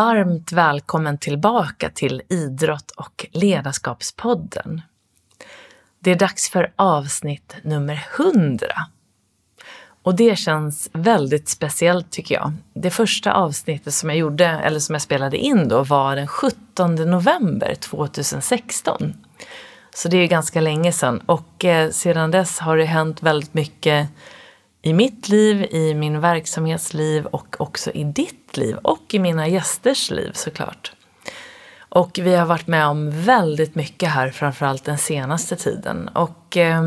Varmt välkommen tillbaka till Idrott och ledarskapspodden. Det är dags för avsnitt nummer 100. Och det känns väldigt speciellt tycker jag. Det första avsnittet som jag gjorde, eller som jag spelade in då, var den 17 november 2016. Så det är ganska länge sedan. Och eh, sedan dess har det hänt väldigt mycket i mitt liv, i min verksamhetsliv och också i ditt liv och i mina gästers liv såklart. Och vi har varit med om väldigt mycket här, framförallt den senaste tiden. Och eh,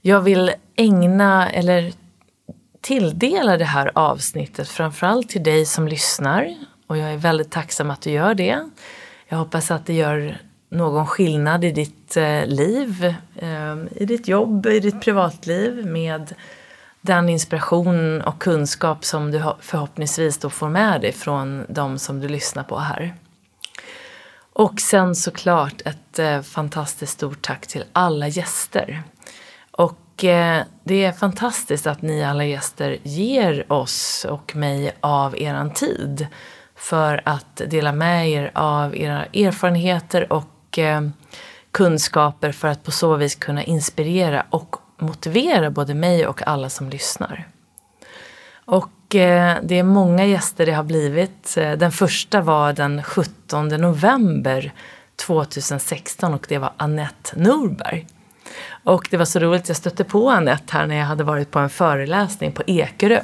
jag vill ägna, eller tilldela det här avsnittet framförallt till dig som lyssnar. Och jag är väldigt tacksam att du gör det. Jag hoppas att det gör någon skillnad i ditt eh, liv, eh, i ditt jobb, i ditt privatliv med den inspiration och kunskap som du förhoppningsvis då får med dig från de som du lyssnar på här. Och sen såklart ett eh, fantastiskt stort tack till alla gäster. Och eh, det är fantastiskt att ni alla gäster ger oss och mig av eran tid för att dela med er av era erfarenheter och eh, kunskaper för att på så vis kunna inspirera och motivera både mig och alla som lyssnar. Och eh, det är många gäster det har blivit. Eh, den första var den 17 november 2016 och det var Annette Norberg. Och det var så roligt, jag stötte på Annette här när jag hade varit på en föreläsning på Ekerö.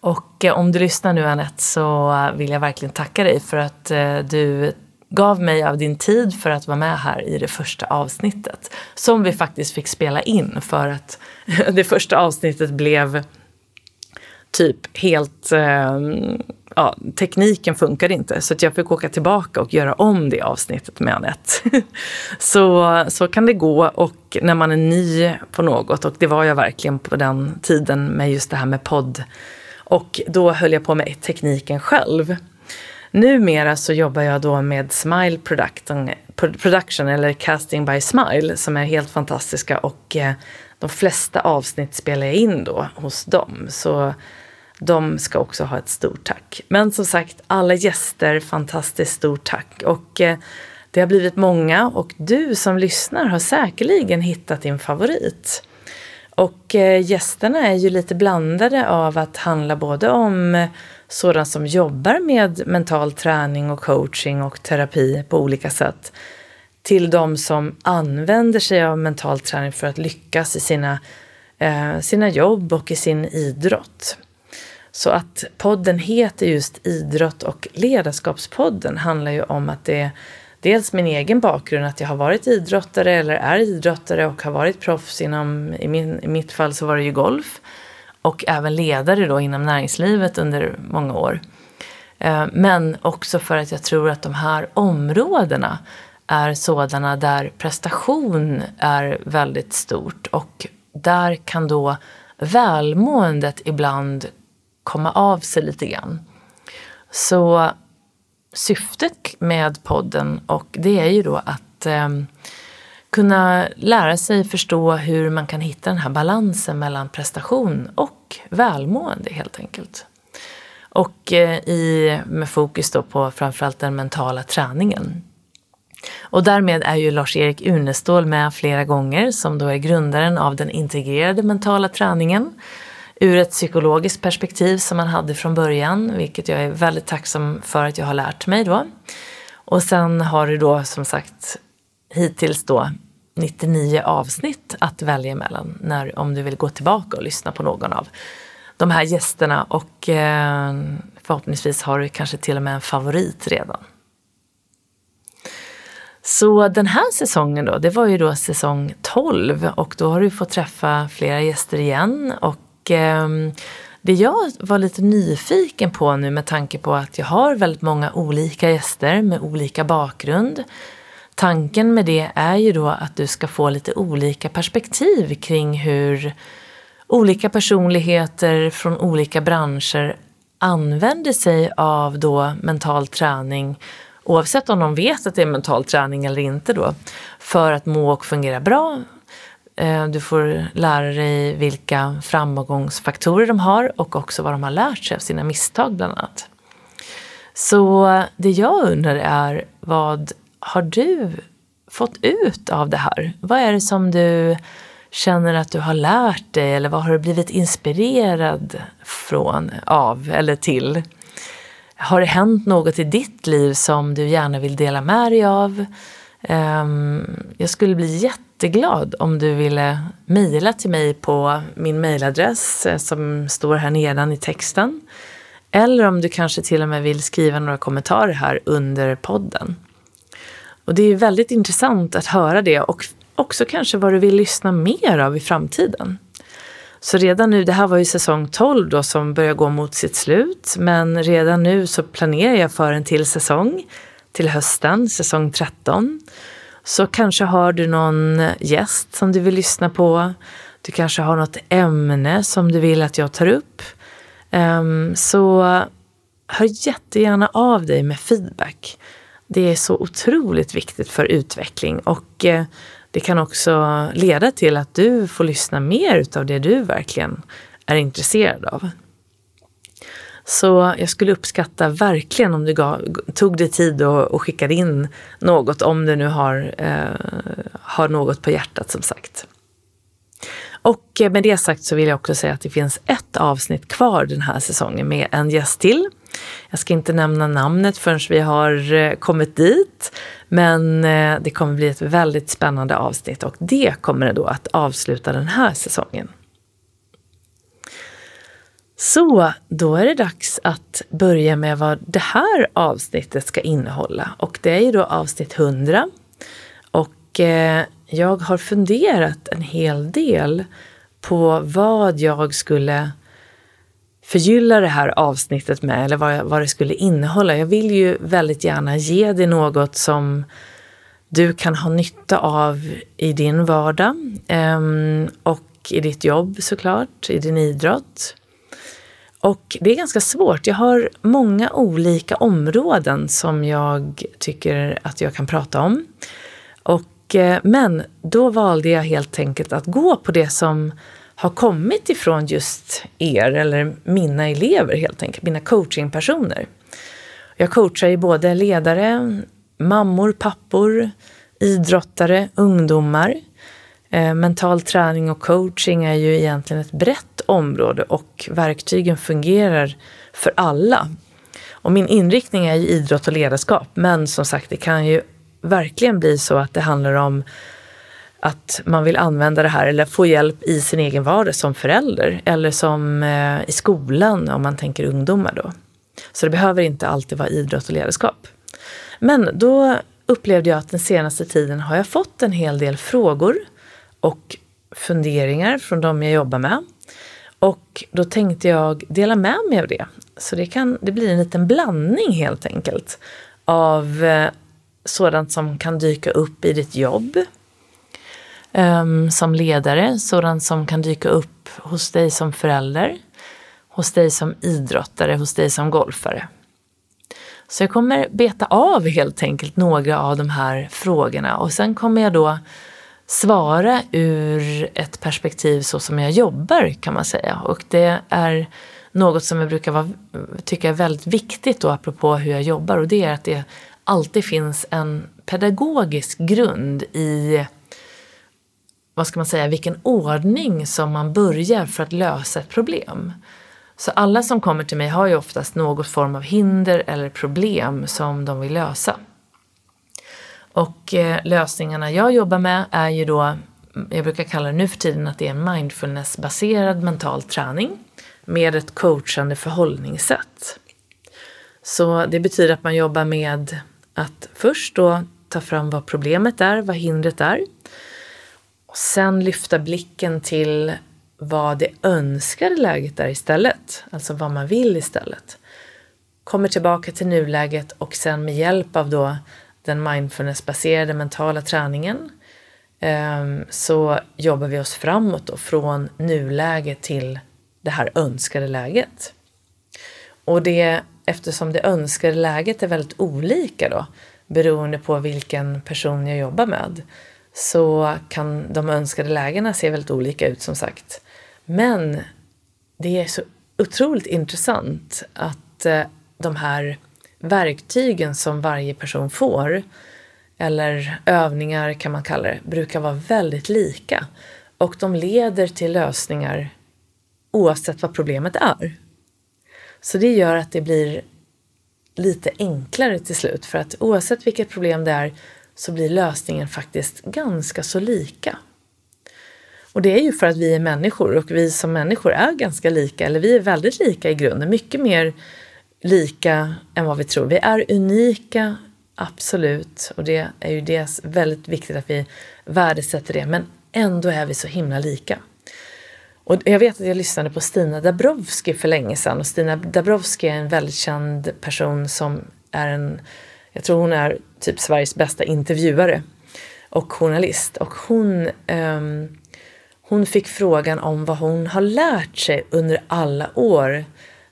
Och eh, om du lyssnar nu Annette så vill jag verkligen tacka dig för att eh, du gav mig av din tid för att vara med här i det första avsnittet. Som vi faktiskt fick spela in för att det första avsnittet blev typ helt... Eh, ja, tekniken funkade inte så att jag fick åka tillbaka och göra om det avsnittet med Anette. så, så kan det gå och när man är ny på något och det var jag verkligen på den tiden med just det här med podd. Och då höll jag på med tekniken själv. Numera så jobbar jag då med Smile Production, production eller Casting by Smile som är helt fantastiska och eh, de flesta avsnitt spelar jag in då hos dem. Så de ska också ha ett stort tack. Men som sagt, alla gäster, fantastiskt stort tack. Och eh, det har blivit många och du som lyssnar har säkerligen hittat din favorit. Och eh, gästerna är ju lite blandade av att handla både om sådana som jobbar med mental träning och coaching och terapi på olika sätt till de som använder sig av mental träning för att lyckas i sina, eh, sina jobb och i sin idrott. Så att podden heter just Idrott och ledarskapspodden handlar ju om att det är dels min egen bakgrund, att jag har varit idrottare eller är idrottare och har varit proffs inom, i, min, i mitt fall så var det ju golf och även ledare då inom näringslivet under många år. Eh, men också för att jag tror att de här områdena är sådana där prestation är väldigt stort och där kan då välmåendet ibland komma av sig lite grann. Så syftet med podden och det är ju då att eh, kunna lära sig förstå hur man kan hitta den här balansen mellan prestation och välmående helt enkelt. Och eh, i, med fokus då på framförallt den mentala träningen. Och därmed är ju Lars-Erik Unestål med flera gånger som då är grundaren av den integrerade mentala träningen ur ett psykologiskt perspektiv som man hade från början, vilket jag är väldigt tacksam för att jag har lärt mig då. Och sen har du då som sagt hittills då 99 avsnitt att välja mellan när, om du vill gå tillbaka och lyssna på någon av de här gästerna. Och eh, förhoppningsvis har du kanske till och med en favorit redan. Så den här säsongen då, det var ju då säsong 12 och då har du fått träffa flera gäster igen. Och eh, det jag var lite nyfiken på nu med tanke på att jag har väldigt många olika gäster med olika bakgrund. Tanken med det är ju då att du ska få lite olika perspektiv kring hur olika personligheter från olika branscher använder sig av då mental träning oavsett om de vet att det är mental träning eller inte då, för att må och fungera bra. Eh, du får lära dig vilka framgångsfaktorer de har och också vad de har lärt sig av sina misstag bland annat. Så det jag undrar är, vad har du fått ut av det här? Vad är det som du känner att du har lärt dig eller vad har du blivit inspirerad från, av eller till? Har det hänt något i ditt liv som du gärna vill dela med dig av? Ehm, jag skulle bli jätteglad om du ville mejla till mig på min mejladress eh, som står här nedan i texten. Eller om du kanske till och med vill skriva några kommentarer här under podden. Och det är väldigt intressant att höra det och också kanske vad du vill lyssna mer av i framtiden. Så redan nu, det här var ju säsong 12 då som börjar gå mot sitt slut, men redan nu så planerar jag för en till säsong till hösten, säsong 13. Så kanske har du någon gäst som du vill lyssna på. Du kanske har något ämne som du vill att jag tar upp. Um, så hör jättegärna av dig med feedback. Det är så otroligt viktigt för utveckling och eh, det kan också leda till att du får lyssna mer utav det du verkligen är intresserad av. Så jag skulle uppskatta verkligen om du gav, tog dig tid och, och skickade in något om du nu har, eh, har något på hjärtat som sagt. Och eh, med det sagt så vill jag också säga att det finns ett avsnitt kvar den här säsongen med en gäst till. Jag ska inte nämna namnet förrän vi har eh, kommit dit. Men eh, det kommer bli ett väldigt spännande avsnitt och det kommer då att avsluta den här säsongen. Så då är det dags att börja med vad det här avsnittet ska innehålla. Och det är ju då avsnitt 100. Och eh, jag har funderat en hel del på vad jag skulle förgylla det här avsnittet med eller vad, vad det skulle innehålla. Jag vill ju väldigt gärna ge dig något som du kan ha nytta av i din vardag ehm, och i ditt jobb såklart, i din idrott. Och det är ganska svårt. Jag har många olika områden som jag tycker att jag kan prata om. Och, eh, men då valde jag helt enkelt att gå på det som har kommit ifrån just er, eller mina elever helt enkelt, mina coachingpersoner. Jag coachar ju både ledare, mammor, pappor, idrottare, ungdomar. Eh, mental träning och coaching är ju egentligen ett brett område och verktygen fungerar för alla. Och min inriktning är ju idrott och ledarskap, men som sagt, det kan ju verkligen bli så att det handlar om att man vill använda det här eller få hjälp i sin egen vardag som förälder eller som eh, i skolan om man tänker ungdomar då. Så det behöver inte alltid vara idrott och ledarskap. Men då upplevde jag att den senaste tiden har jag fått en hel del frågor och funderingar från de jag jobbar med. Och då tänkte jag dela med mig av det. Så det, kan, det blir en liten blandning helt enkelt av eh, sådant som kan dyka upp i ditt jobb um, som ledare, sådant som kan dyka upp hos dig som förälder, hos dig som idrottare, hos dig som golfare. Så jag kommer beta av helt enkelt några av de här frågorna och sen kommer jag då svara ur ett perspektiv så som jag jobbar kan man säga. Och det är något som jag brukar vara, tycka är väldigt viktigt då apropå hur jag jobbar och det är att det alltid finns en pedagogisk grund i vad ska man säga, vilken ordning som man börjar för att lösa ett problem. Så alla som kommer till mig har ju oftast någon form av hinder eller problem som de vill lösa. Och eh, lösningarna jag jobbar med är ju då, jag brukar kalla det nu för tiden att det är en mindfulnessbaserad mental träning med ett coachande förhållningssätt. Så det betyder att man jobbar med att först då ta fram vad problemet är, vad hindret är. Och sen lyfta blicken till vad det önskade läget är istället, alltså vad man vill istället. Kommer tillbaka till nuläget och sen med hjälp av då den mindfulnessbaserade mentala träningen ehm, så jobbar vi oss framåt då, från nuläget till det här önskade läget. Och det, eftersom det önskade läget är väldigt olika då, beroende på vilken person jag jobbar med, så kan de önskade lägena se väldigt olika ut som sagt. Men det är så otroligt intressant att eh, de här verktygen som varje person får, eller övningar kan man kalla det, brukar vara väldigt lika. Och de leder till lösningar oavsett vad problemet är. Så det gör att det blir lite enklare till slut för att oavsett vilket problem det är så blir lösningen faktiskt ganska så lika. Och det är ju för att vi är människor och vi som människor är ganska lika, eller vi är väldigt lika i grunden, mycket mer lika än vad vi tror. Vi är unika, absolut, och det är ju det väldigt viktigt att vi värdesätter det, men ändå är vi så himla lika. Och jag vet att jag lyssnade på Stina Dabrowski för länge sedan och Stina Dabrowski är en väldigt känd person som är en, jag tror hon är typ Sveriges bästa intervjuare och journalist och hon um, hon fick frågan om vad hon har lärt sig under alla år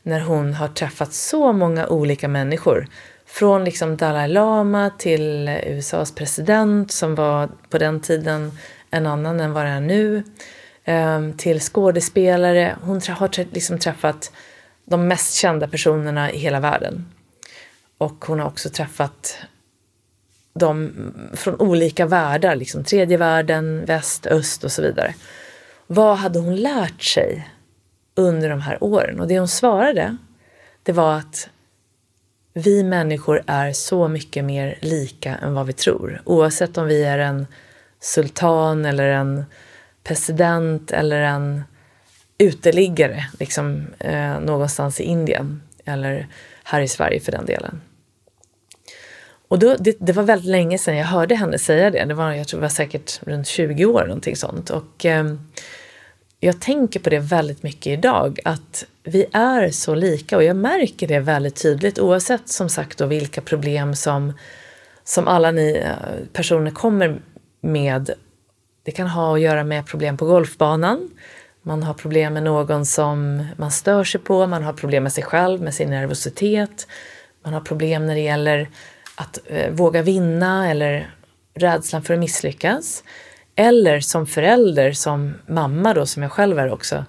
när hon har träffat så många olika människor. Från liksom Dalai Lama till USAs president som var på den tiden en annan än vad det är nu. Um, till skådespelare. Hon har liksom träffat de mest kända personerna i hela världen. Och hon har också träffat de från olika världar, liksom tredje världen, väst, öst och så vidare. Vad hade hon lärt sig under de här åren? Och det hon svarade, det var att vi människor är så mycket mer lika än vad vi tror. Oavsett om vi är en sultan eller en president eller en uteliggare liksom, eh, någonstans i Indien eller här i Sverige för den delen. Och då, det, det, var väldigt länge sedan jag hörde henne säga det. Det var, jag tror det var säkert runt 20 år, någonting sånt. Och eh, jag tänker på det väldigt mycket idag, att vi är så lika och jag märker det väldigt tydligt oavsett som sagt då vilka problem som, som alla ni eh, personer kommer med. Det kan ha att göra med problem på golfbanan, man har problem med någon som man stör sig på, man har problem med sig själv, med sin nervositet, man har problem när det gäller att eh, våga vinna eller rädslan för att misslyckas. Eller som förälder, som mamma då, som jag själv är också,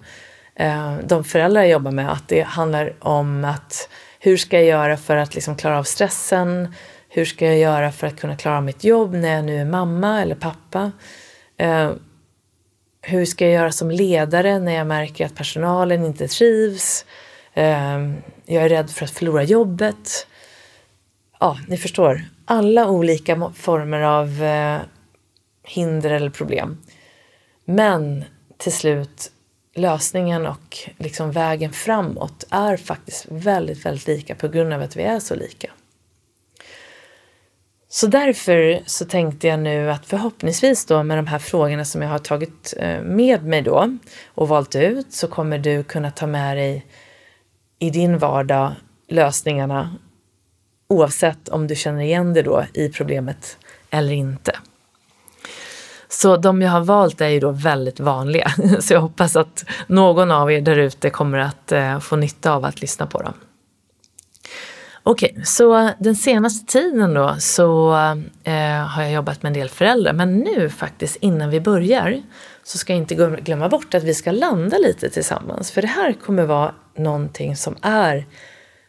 eh, de föräldrar jag jobbar med, att det handlar om att hur ska jag göra för att liksom klara av stressen? Hur ska jag göra för att kunna klara mitt jobb när jag nu är mamma eller pappa? Eh, hur ska jag göra som ledare när jag märker att personalen inte trivs? Eh, jag är rädd för att förlora jobbet. Ja, ni förstår. Alla olika former av eh, hinder eller problem. Men till slut, lösningen och liksom vägen framåt är faktiskt väldigt, väldigt lika på grund av att vi är så lika. Så därför så tänkte jag nu att förhoppningsvis då med de här frågorna som jag har tagit eh, med mig då och valt ut så kommer du kunna ta med dig i din vardag lösningarna oavsett om du känner igen dig då i problemet eller inte. Så de jag har valt är ju då väldigt vanliga. Så jag hoppas att någon av er där ute kommer att eh, få nytta av att lyssna på dem. Okej, okay, så den senaste tiden då så eh, har jag jobbat med en del föräldrar. Men nu faktiskt innan vi börjar så ska jag inte glömma bort att vi ska landa lite tillsammans. För det här kommer vara någonting som är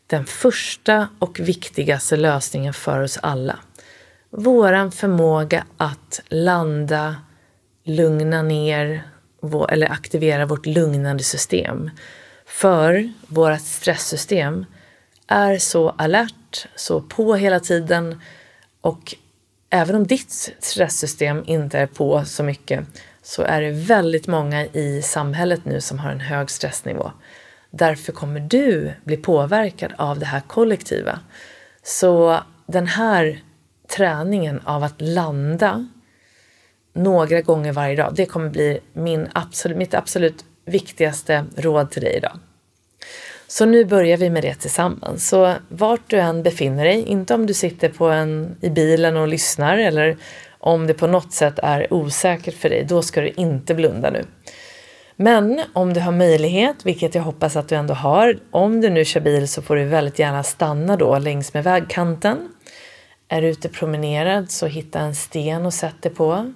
den första och viktigaste lösningen för oss alla Vår förmåga att landa, lugna ner eller aktivera vårt lugnande system. För vårt stresssystem är så alert, så på hela tiden och även om ditt stresssystem inte är på så mycket så är det väldigt många i samhället nu som har en hög stressnivå. Därför kommer du bli påverkad av det här kollektiva. Så den här träningen av att landa några gånger varje dag. Det kommer bli min absolut, mitt absolut viktigaste råd till dig idag. Så nu börjar vi med det tillsammans. Så vart du än befinner dig, inte om du sitter på en, i bilen och lyssnar eller om det på något sätt är osäkert för dig, då ska du inte blunda nu. Men om du har möjlighet, vilket jag hoppas att du ändå har, om du nu kör bil så får du väldigt gärna stanna då längs med vägkanten är du ute promenerad så hitta en sten och sätt dig på.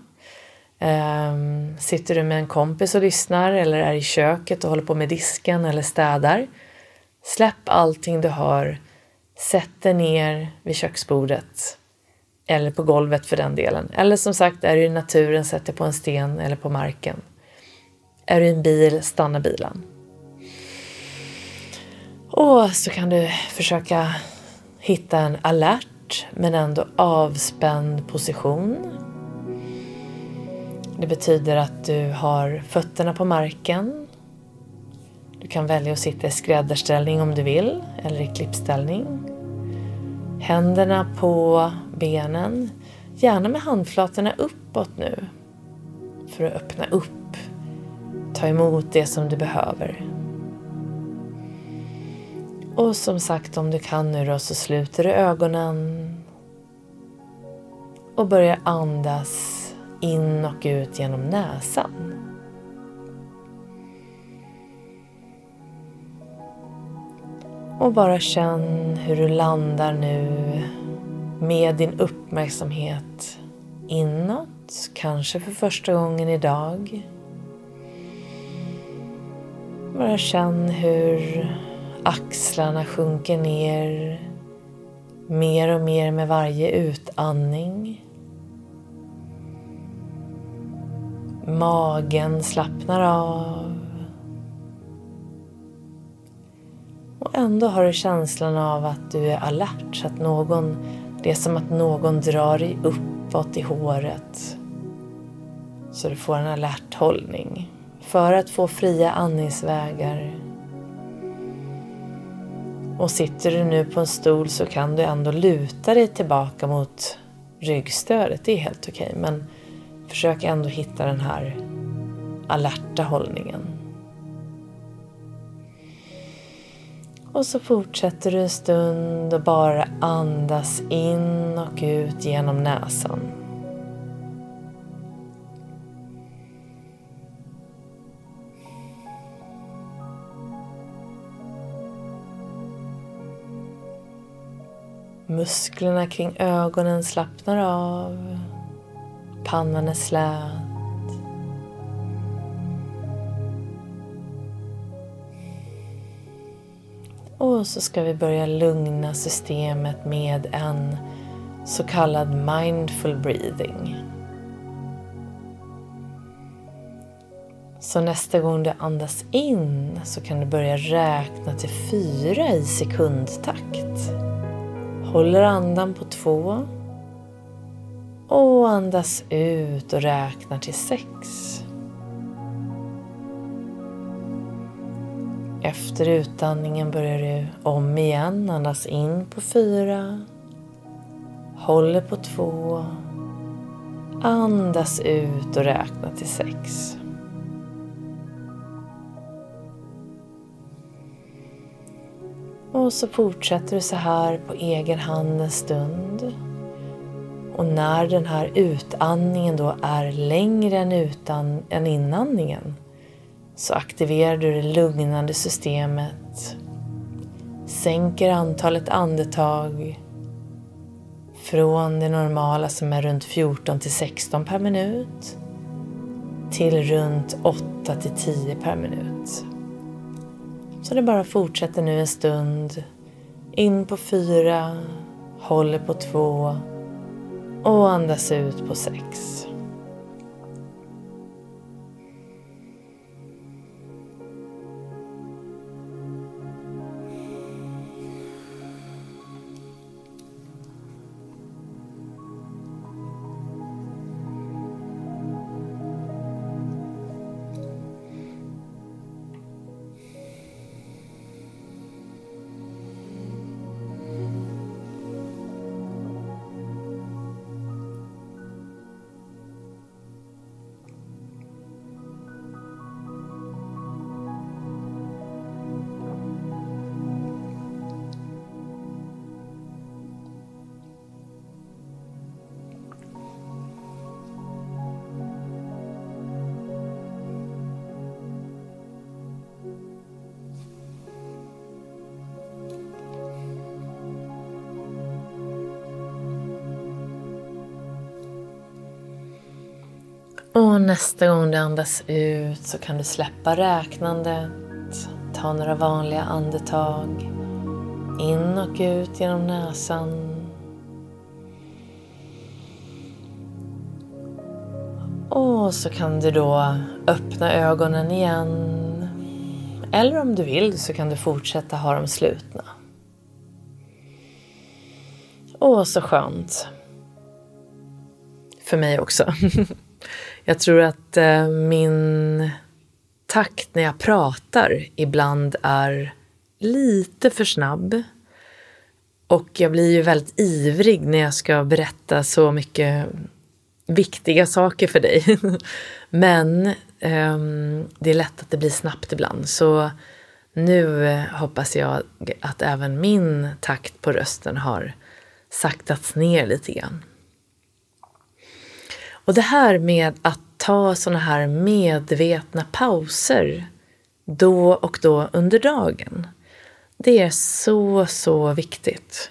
Um, sitter du med en kompis och lyssnar eller är i köket och håller på med disken eller städar. Släpp allting du har. sätt dig ner vid köksbordet. Eller på golvet för den delen. Eller som sagt, är du i naturen, sätt dig på en sten eller på marken. Är du i en bil, stanna bilen. Och så kan du försöka hitta en alert men ändå avspänd position. Det betyder att du har fötterna på marken. Du kan välja att sitta i skräddarställning om du vill eller i klippställning. Händerna på benen, gärna med handflatorna uppåt nu för att öppna upp, ta emot det som du behöver. Och som sagt, om du kan nu då så sluter du ögonen och börjar andas in och ut genom näsan. Och bara känn hur du landar nu med din uppmärksamhet inåt, kanske för första gången idag. Bara känn hur axlarna sjunker ner mer och mer med varje utandning. Magen slappnar av. Och ändå har du känslan av att du är alert, så att någon, det är som att någon drar dig uppåt i håret. Så du får en alert hållning. För att få fria andningsvägar. Och sitter du nu på en stol så kan du ändå luta dig tillbaka mot ryggstödet. Det är helt okej. Men Försök ändå hitta den här alerta hållningen. Och så fortsätter du en stund och bara andas in och ut genom näsan. Musklerna kring ögonen slappnar av. Pannan är slät. Och så ska vi börja lugna systemet med en så kallad mindful breathing. Så nästa gång du andas in så kan du börja räkna till fyra i sekundtakt. Håller andan på två och andas ut och räknar till sex. Efter utandningen börjar du om igen. Andas in på fyra. Håller på två. Andas ut och räkna till sex. Och så fortsätter du så här på egen hand en stund. Och när den här utandningen då är längre än, utan, än inandningen så aktiverar du det lugnande systemet. Sänker antalet andetag från det normala som är runt 14 till 16 per minut till runt 8 till 10 per minut. Så det bara fortsätter nu en stund. In på fyra, håller på två och andas ut på sex. Nästa gång du andas ut så kan du släppa räknandet, ta några vanliga andetag In och ut genom näsan. Och så kan du då öppna ögonen igen. Eller om du vill så kan du fortsätta ha dem slutna. Åh, så skönt. För mig också. Jag tror att eh, min takt när jag pratar ibland är lite för snabb. Och jag blir ju väldigt ivrig när jag ska berätta så mycket viktiga saker för dig. Men eh, det är lätt att det blir snabbt ibland. Så nu eh, hoppas jag att även min takt på rösten har saktats ner lite grann. Och det här med att ta sådana här medvetna pauser då och då under dagen. Det är så, så viktigt.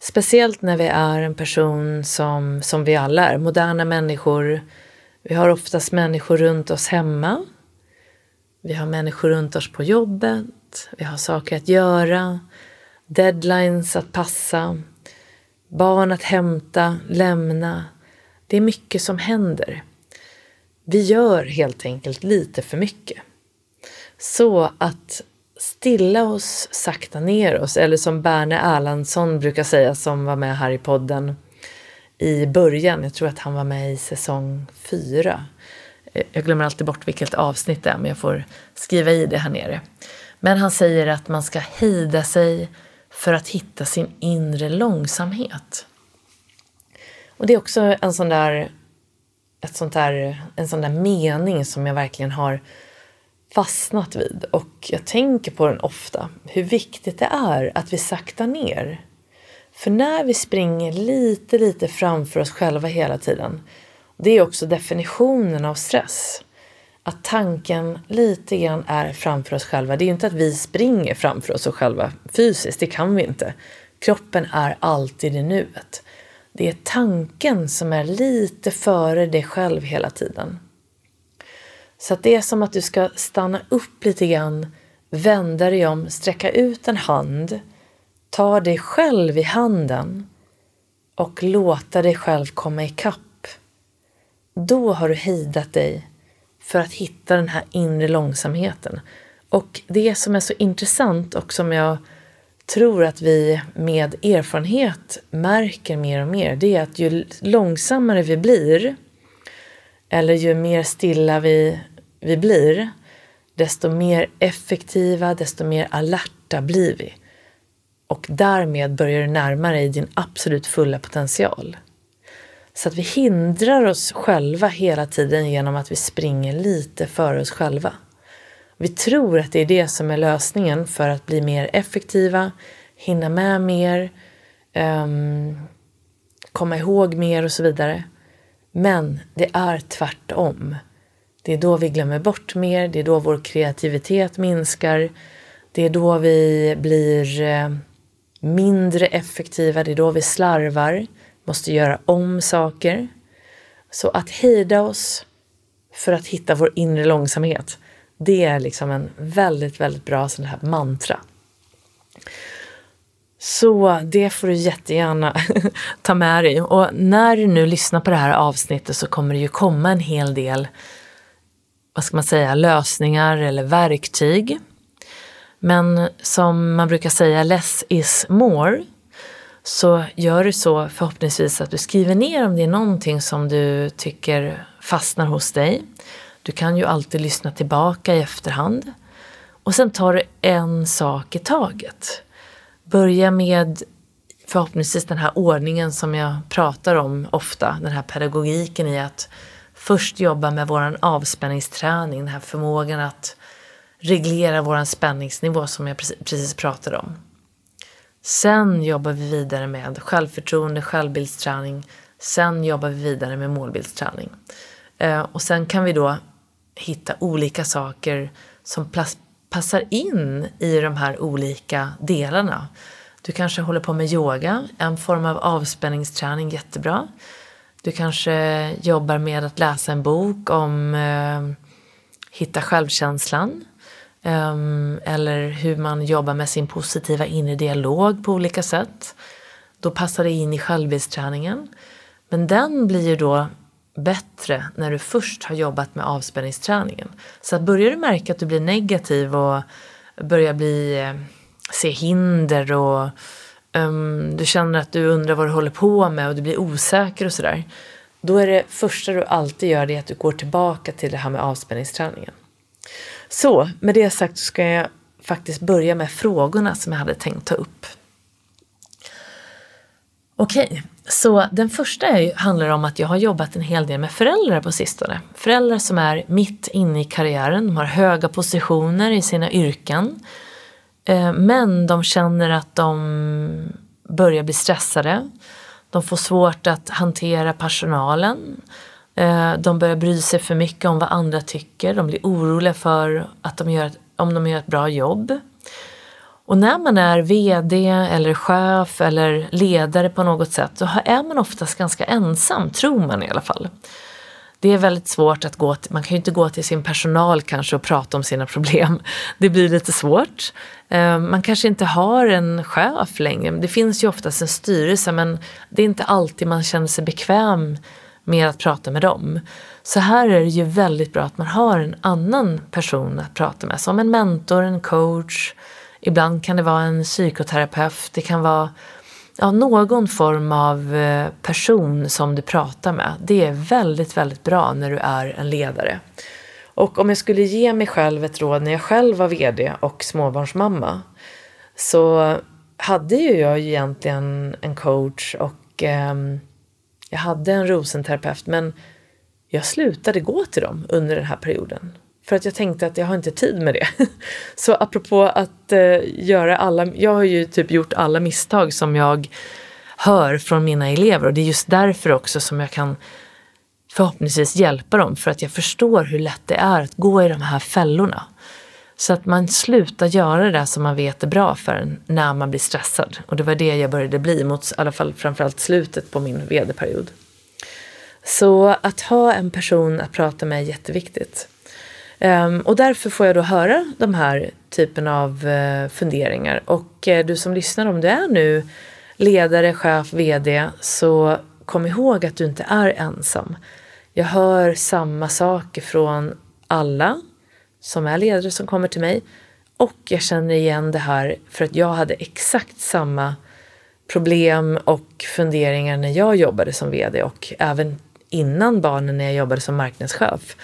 Speciellt när vi är en person som, som vi alla är, moderna människor. Vi har oftast människor runt oss hemma. Vi har människor runt oss på jobbet. Vi har saker att göra. Deadlines att passa. Barn att hämta, lämna. Det är mycket som händer. Vi gör helt enkelt lite för mycket. Så att stilla oss, sakta ner oss, eller som Berne Erlandsson brukar säga som var med här i podden i början, jag tror att han var med i säsong fyra. Eh, jag glömmer alltid bort vilket avsnitt det är, men jag får skriva i det här nere. Men han säger att man ska hejda sig för att hitta sin inre långsamhet. Och det är också en sån där, ett sånt där, en sån där mening som jag verkligen har fastnat vid och jag tänker på den ofta. Hur viktigt det är att vi saktar ner. För när vi springer lite, lite framför oss själva hela tiden, det är också definitionen av stress. Att tanken lite grann är framför oss själva. Det är ju inte att vi springer framför oss själva fysiskt, det kan vi inte. Kroppen är alltid i nuet. Det är tanken som är lite före dig själv hela tiden. Så att det är som att du ska stanna upp lite grann, vända dig om, sträcka ut en hand, ta dig själv i handen och låta dig själv komma ikapp. Då har du hejdat dig för att hitta den här inre långsamheten. Och det som är så intressant och som jag tror att vi med erfarenhet märker mer och mer, det är att ju långsammare vi blir, eller ju mer stilla vi vi blir, desto mer effektiva, desto mer alerta blir vi. Och därmed börjar du närma dig din absolut fulla potential. Så att vi hindrar oss själva hela tiden genom att vi springer lite före oss själva. Vi tror att det är det som är lösningen för att bli mer effektiva, hinna med mer, um, komma ihåg mer och så vidare. Men det är tvärtom. Det är då vi glömmer bort mer, det är då vår kreativitet minskar, det är då vi blir eh, mindre effektiva, det är då vi slarvar, måste göra om saker. Så att hejda oss för att hitta vår inre långsamhet, det är liksom en väldigt, väldigt bra sån här mantra. Så det får du jättegärna ta med dig. Och när du nu lyssnar på det här avsnittet så kommer det ju komma en hel del vad ska man säga, lösningar eller verktyg. Men som man brukar säga, less is more. Så gör du så förhoppningsvis att du skriver ner om det är någonting som du tycker fastnar hos dig. Du kan ju alltid lyssna tillbaka i efterhand. Och sen tar du en sak i taget. Börja med förhoppningsvis den här ordningen som jag pratar om ofta, den här pedagogiken i att först jobba med vår avspänningsträning, den här förmågan att reglera vår spänningsnivå som jag precis pratade om. Sen jobbar vi vidare med självförtroende, självbildsträning. Sen jobbar vi vidare med målbildsträning. Eh, och sen kan vi då hitta olika saker som passar in i de här olika delarna. Du kanske håller på med yoga, en form av avspänningsträning, jättebra. Du kanske jobbar med att läsa en bok om eh, hitta självkänslan. eh, eller hur man jobbar med sin positiva inre dialog på olika sätt. Då passar det in i självbildsträningen. Men den blir ju då bättre när du först har jobbat med avspänningsträningen. Så att börjar du märka att du blir negativ och börjar bli, eh, se hinder och um, du känner att du undrar vad du håller på med och du blir osäker och sådär. Då är det första du alltid gör det att du går tillbaka till det här med avspänningsträningen. Så med det sagt så ska jag faktiskt börja med frågorna som jag hade tänkt ta upp. Okej, så den första är, handlar om att jag har jobbat en hel del med föräldrar på sistone. Föräldrar som är mitt inne i karriären, de har höga positioner i sina yrken. Eh, men de känner att de börjar bli stressade. De får svårt att hantera personalen. Eh, de börjar bry sig för mycket om vad andra tycker. De blir oroliga för att de gör, om de gör ett bra jobb. Och när man är VD eller chef eller ledare på något sätt så är man oftast ganska ensam, tror man i alla fall. Det är väldigt svårt att gå till, man kan ju inte gå till sin personal kanske och prata om sina problem. Det blir lite svårt. Eh, man kanske inte har en chef längre. Det finns ju oftast en styrelse men det är inte alltid man känner sig bekväm med att prata med dem. Så här är det ju väldigt bra att man har en annan person att prata med, som en mentor, en coach, Ibland kan det vara en psykoterapeut, det kan vara ja, någon form av eh, person som du pratar med. Det är väldigt, väldigt bra när du är en ledare. Och om jag skulle ge mig själv ett råd när jag själv var VD och småbarnsmamma så hade ju jag egentligen en coach och eh, jag hade en rosenterapeut men jag slutade gå till dem under den här perioden. För att jag tänkte att jag har inte tid med det. Så apropå att eh, göra alla, jag har ju typ gjort alla misstag som jag hör från mina elever och det är just därför också som jag kan förhoppningsvis hjälpa dem för att jag förstår hur lätt det är att gå i de här fällorna. Så att man slutar göra det som man vet är bra för en när man blir stressad. Och det var det jag började bli mot i alla fall framförallt slutet på min vd-period. Så att ha en person att prata med är jätteviktigt. Um, och därför får jag då höra de här typen av uh, funderingar. Och uh, du som lyssnar, om du är nu ledare, chef, VD, så kom ihåg att du inte är ensam. Jag hör samma saker från alla som är ledare som kommer till mig. Och jag känner igen det här för att jag hade exakt samma problem och funderingar när jag jobbade som VD och även innan barnen när jag jobbade som marknadschef.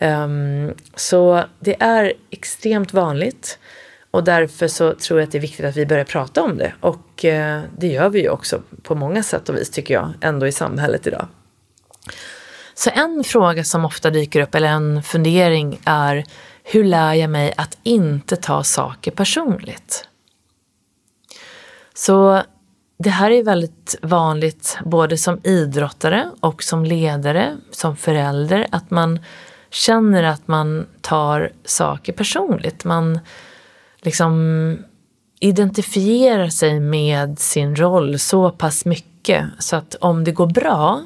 Um, så det är extremt vanligt och därför så tror jag att det är viktigt att vi börjar prata om det. Och uh, det gör vi ju också på många sätt och vis tycker jag, ändå i samhället idag. Så en fråga som ofta dyker upp, eller en fundering, är hur lär jag mig att inte ta saker personligt? Så det här är väldigt vanligt både som idrottare och som ledare, som förälder, att man känner att man tar saker personligt. Man liksom identifierar sig med sin roll så pass mycket så att om det går bra,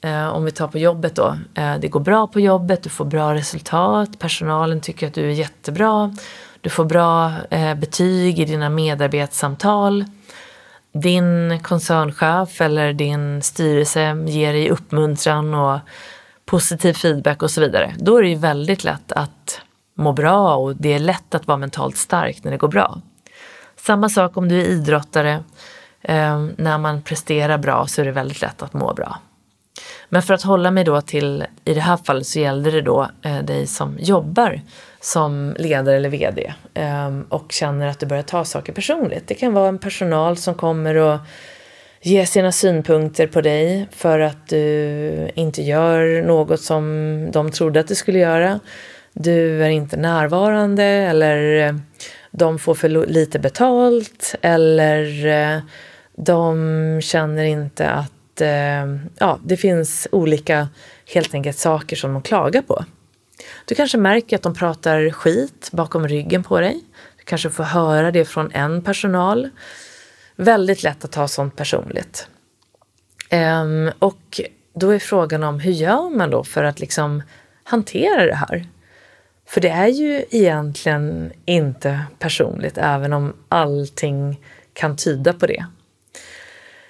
eh, om vi tar på jobbet då, eh, det går bra på jobbet, du får bra resultat, personalen tycker att du är jättebra, du får bra eh, betyg i dina medarbetssamtal, din koncernchef eller din styrelse ger dig uppmuntran och positiv feedback och så vidare, då är det ju väldigt lätt att må bra och det är lätt att vara mentalt stark när det går bra. Samma sak om du är idrottare. Eh, när man presterar bra så är det väldigt lätt att må bra. Men för att hålla mig då till, i det här fallet så gällde det då eh, dig som jobbar som ledare eller VD eh, och känner att du börjar ta saker personligt. Det kan vara en personal som kommer och ge sina synpunkter på dig för att du inte gör något som de trodde att du skulle göra. Du är inte närvarande eller eh, de får för lite betalt eller eh, de känner inte att eh, ja, det finns olika helt enkelt saker som de klagar på. Du kanske märker att de pratar skit bakom ryggen på dig. Du kanske får höra det från en personal Väldigt lätt att ta sånt personligt. Um, och då är frågan om hur gör man då för att liksom hantera det här? För det är ju egentligen inte personligt, även om allting kan tyda på det.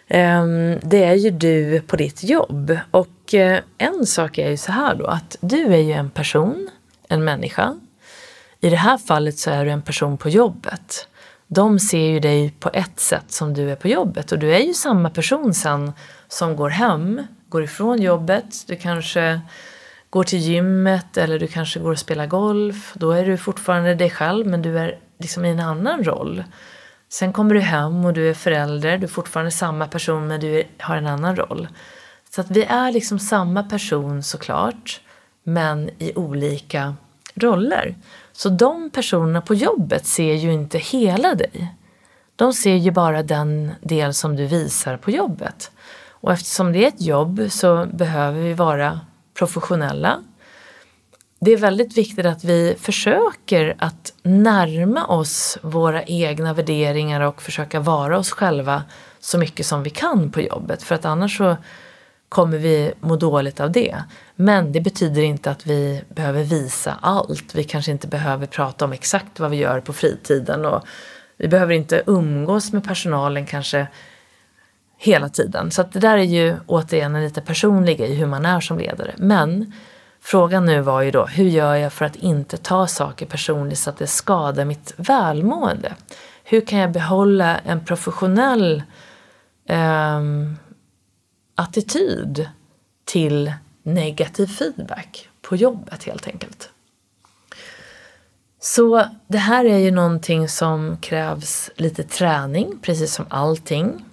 Ehm, det är ju du på ditt jobb. Och eh, en sak är ju så här då, att du är ju en person, en människa. I det här fallet så är du en person på jobbet. De ser ju dig på ett sätt som du är på jobbet och du är ju samma person sen som går hem, går ifrån jobbet. Du kanske går till gymmet eller du kanske går och spelar golf. Då är du fortfarande dig själv men du är liksom i en annan roll. Sen kommer du hem och du är förälder, du är fortfarande samma person men du har en annan roll. Så att vi är liksom samma person såklart, men i olika roller. Så de personerna på jobbet ser ju inte hela dig. De ser ju bara den del som du visar på jobbet. Och eftersom det är ett jobb så behöver vi vara professionella. Det är väldigt viktigt att vi försöker att närma oss våra egna värderingar och försöka vara oss själva så mycket som vi kan på jobbet. För att annars så kommer vi må dåligt av det. Men det betyder inte att vi behöver visa allt. Vi kanske inte behöver prata om exakt vad vi gör på fritiden och vi behöver inte umgås med personalen kanske hela tiden. Så det där är ju återigen en lite personlig i hur man är som ledare. Men frågan nu var ju då, hur gör jag för att inte ta saker personligt så att det skadar mitt välmående? Hur kan jag behålla en professionell eh, attityd till negativ feedback på jobbet helt enkelt? Så det här är ju någonting som krävs lite träning, precis som allting.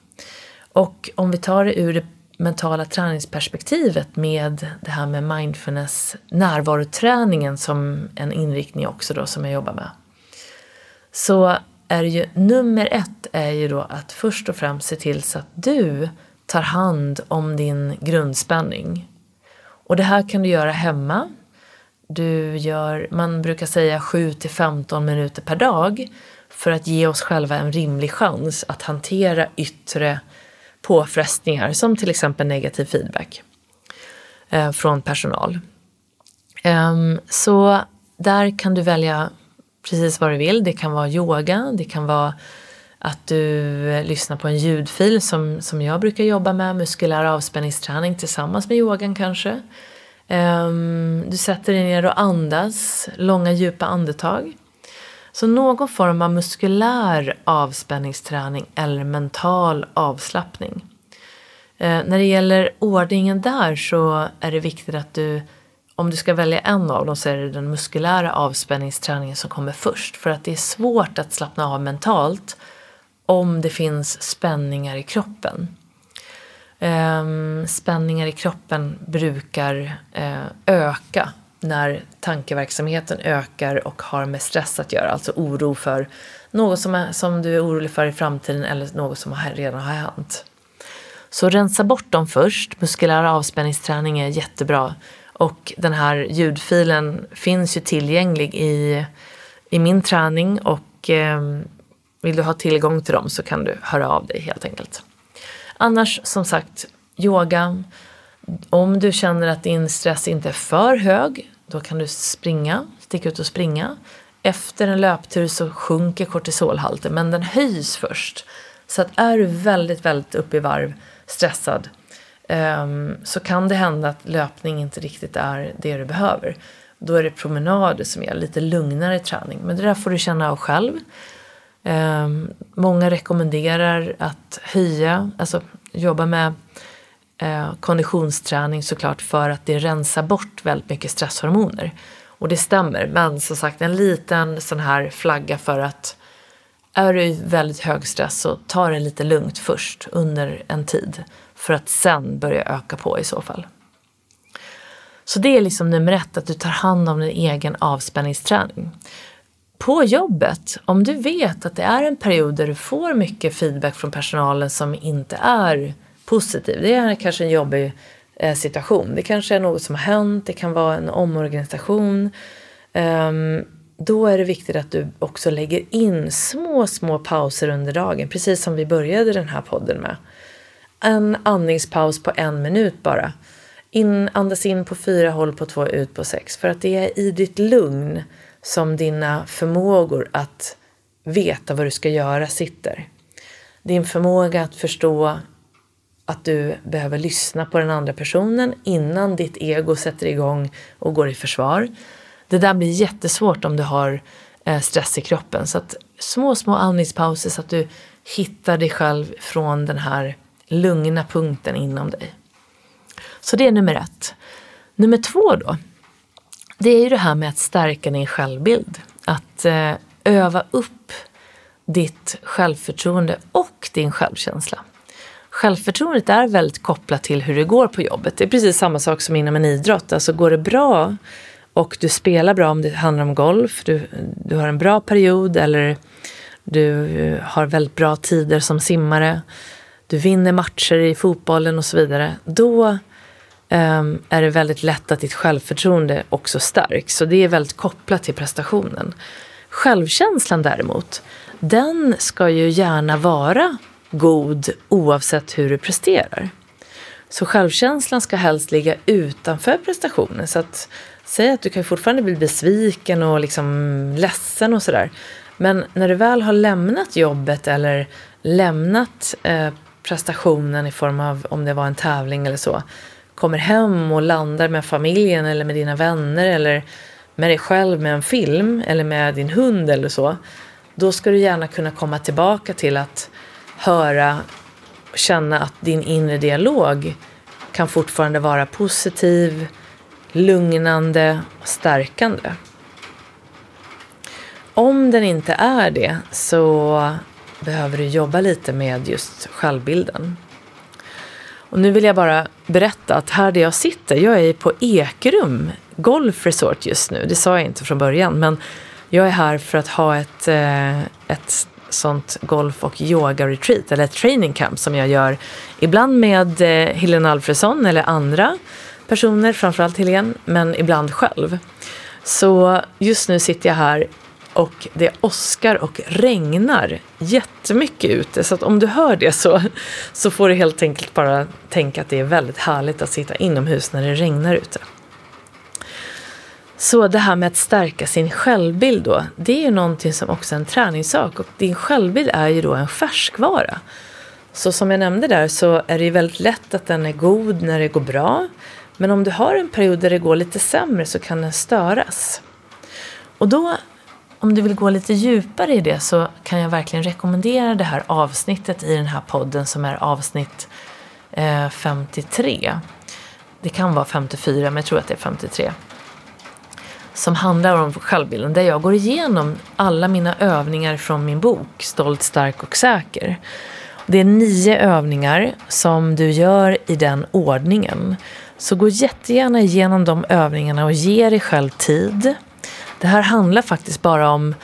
Och om vi tar det ur det mentala träningsperspektivet med det här med mindfulness, närvaroträningen som en inriktning också då som jag jobbar med. Så är det ju nummer ett är ju då att först och främst se till så att du tar hand om din grundspänning. Och det här kan du göra hemma. Du gör, man brukar säga 7 till 15 minuter per dag för att ge oss själva en rimlig chans att hantera yttre påfrestningar som till exempel negativ feedback eh, från personal. Um, så där kan du välja precis vad du vill. Det kan vara yoga, det kan vara att du eh, lyssnar på en ljudfil som, som jag brukar jobba med, muskulär avspänningsträning tillsammans med yogan kanske. Um, du sätter dig ner och andas, långa djupa andetag. Så någon form av muskulär avspänningsträning eller mental avslappning. Eh, när det gäller ordningen där så är det viktigt att du, om du ska välja en av dem så är det den muskulära avspänningsträningen som kommer först. För att det är svårt att slappna av mentalt om det finns spänningar i kroppen. Ehm, spänningar i kroppen brukar eh, öka när tankeverksamheten ökar och har med stress att göra, alltså oro för något som, är, som du är orolig för i framtiden eller något som redan har hänt. Så rensa bort dem först. Muskulär avspänningsträning är jättebra. Och den här ljudfilen finns ju tillgänglig i, i min träning och eh, vill du ha tillgång till dem så kan du höra av dig helt enkelt. Annars som sagt, yoga, om du känner att din stress inte är för hög, då kan du springa, sticka ut och springa. Efter en löptur så sjunker kortisolhalten, men den höjs först. Så att är du väldigt, väldigt uppe i varv, stressad, ehm, så kan det hända att löpning inte riktigt är det du behöver. Då är det promenader som är lite lugnare träning, men det där får du känna av själv. Um, många rekommenderar att höja, alltså jobba med eh, konditionsträning såklart för att det rensar bort väldigt mycket stresshormoner. Och det stämmer, men som sagt en liten sån här flagga för att är du i väldigt hög stress så ta det lite lugnt först under en tid för att sen börja öka på i så fall. Så det är liksom nummer ett, att du tar hand om din egen avspänningsträning. På jobbet, om du vet att det är en period där du får mycket feedback från personalen som inte är positiv. Det är kanske en jobbig eh, situation. Det kanske är något som har hänt, det kan vara en omorganisation. Ehm, då är det viktigt att du också lägger in små, små pauser under dagen, precis som vi började den här podden med. En andningspaus på en minut bara. In, andas in på fyra, håll på två, ut på sex. För att det är i ditt lugn som dina förmågor att veta vad du ska göra sitter. Din förmåga att förstå att du behöver lyssna på den andra personen innan ditt ego sätter igång och går i försvar. Det där blir jättesvårt om du har eh, stress i kroppen. Så att små, små andningspauser så att du hittar dig själv från den här lugna punkten inom dig. Så det är nummer ett. Nummer två då, det är ju det här med att stärka din självbild. Att eh, öva upp ditt självförtroende och din självkänsla. Självförtroendet är väldigt kopplat till hur det går på jobbet. Det är precis samma sak som inom en idrott. Alltså går det bra och du spelar bra om det handlar om golf, du, du har en bra period eller du har väldigt bra tider som simmare, du vinner matcher i fotbollen och så vidare. Då um, är det väldigt lätt att ditt självförtroende också stärks. Så det är väldigt kopplat till prestationen. Självkänslan däremot, den ska ju gärna vara god oavsett hur du presterar. Så självkänslan ska helst ligga utanför prestationen. Så att säg att du kan fortfarande bli besviken och liksom ledsen och sådär. Men när du väl har lämnat jobbet eller lämnat eh, prestationen i form av om det var en tävling eller så, kommer hem och landar med familjen eller med dina vänner eller med dig själv med en film eller med din hund eller så, då ska du gärna kunna komma tillbaka till att höra och känna att din inre dialog kan fortfarande vara positiv, lugnande och stärkande. Om den inte är det så behöver du jobba lite med just självbilden. Och nu vill jag bara berätta att här där jag sitter, jag är på Ekrum Golf Resort just nu. Det sa jag inte från början, men jag är här för att ha ett, eh, ett sånt golf och yoga-retreat, eller ett training camp som jag gör ibland med eh, Helena Alfredsson eller andra personer, framförallt Helene, men ibland själv. Så just nu sitter jag här och det åskar och regnar jättemycket ute. Så att om du hör det så, så får du helt enkelt bara tänka att det är väldigt härligt att sitta inomhus när det regnar ute. Så det här med att stärka sin självbild då, det är ju någonting som också är en träningssak och din självbild är ju då en färskvara. Så som jag nämnde där så är det ju väldigt lätt att den är god när det går bra. Men om du har en period där det går lite sämre så kan den störas. Och då, om du vill gå lite djupare i det så kan jag verkligen rekommendera det här avsnittet i den här podden som är avsnitt eh, 53. Det kan vara 54 men jag tror att det är 53 som handlar om självbilden där jag går igenom alla mina övningar från min bok Stolt, stark och säker. Det är nio övningar som du gör i den ordningen. Så gå jättegärna igenom de övningarna och ge dig själv tid. Det här handlar faktiskt bara om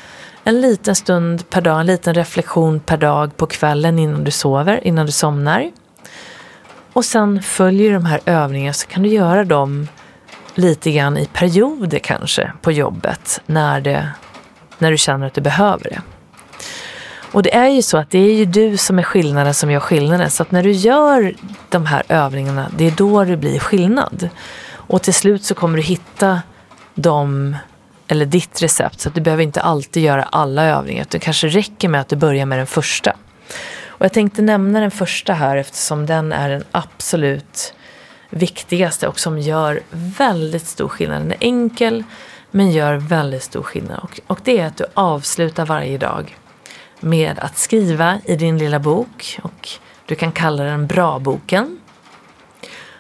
en liten stund per dag, en liten reflektion per dag på kvällen innan du sover, innan du somnar. Och sen följer de här övningarna så kan du göra dem lite grann i perioder kanske på jobbet när, det, när du känner att du behöver det. Och det är ju så att det är ju du som är skillnaden som gör skillnaden. Så att när du gör de här övningarna, det är då det blir skillnad. Och till slut så kommer du hitta de eller ditt recept. Så att du behöver inte alltid göra alla övningar. Det kanske räcker med att du börjar med den första. Och jag tänkte nämna den första här eftersom den är den absolut viktigaste och som gör väldigt stor skillnad. Den är enkel men gör väldigt stor skillnad. Och, och det är att du avslutar varje dag med att skriva i din lilla bok och du kan kalla den Bra-boken.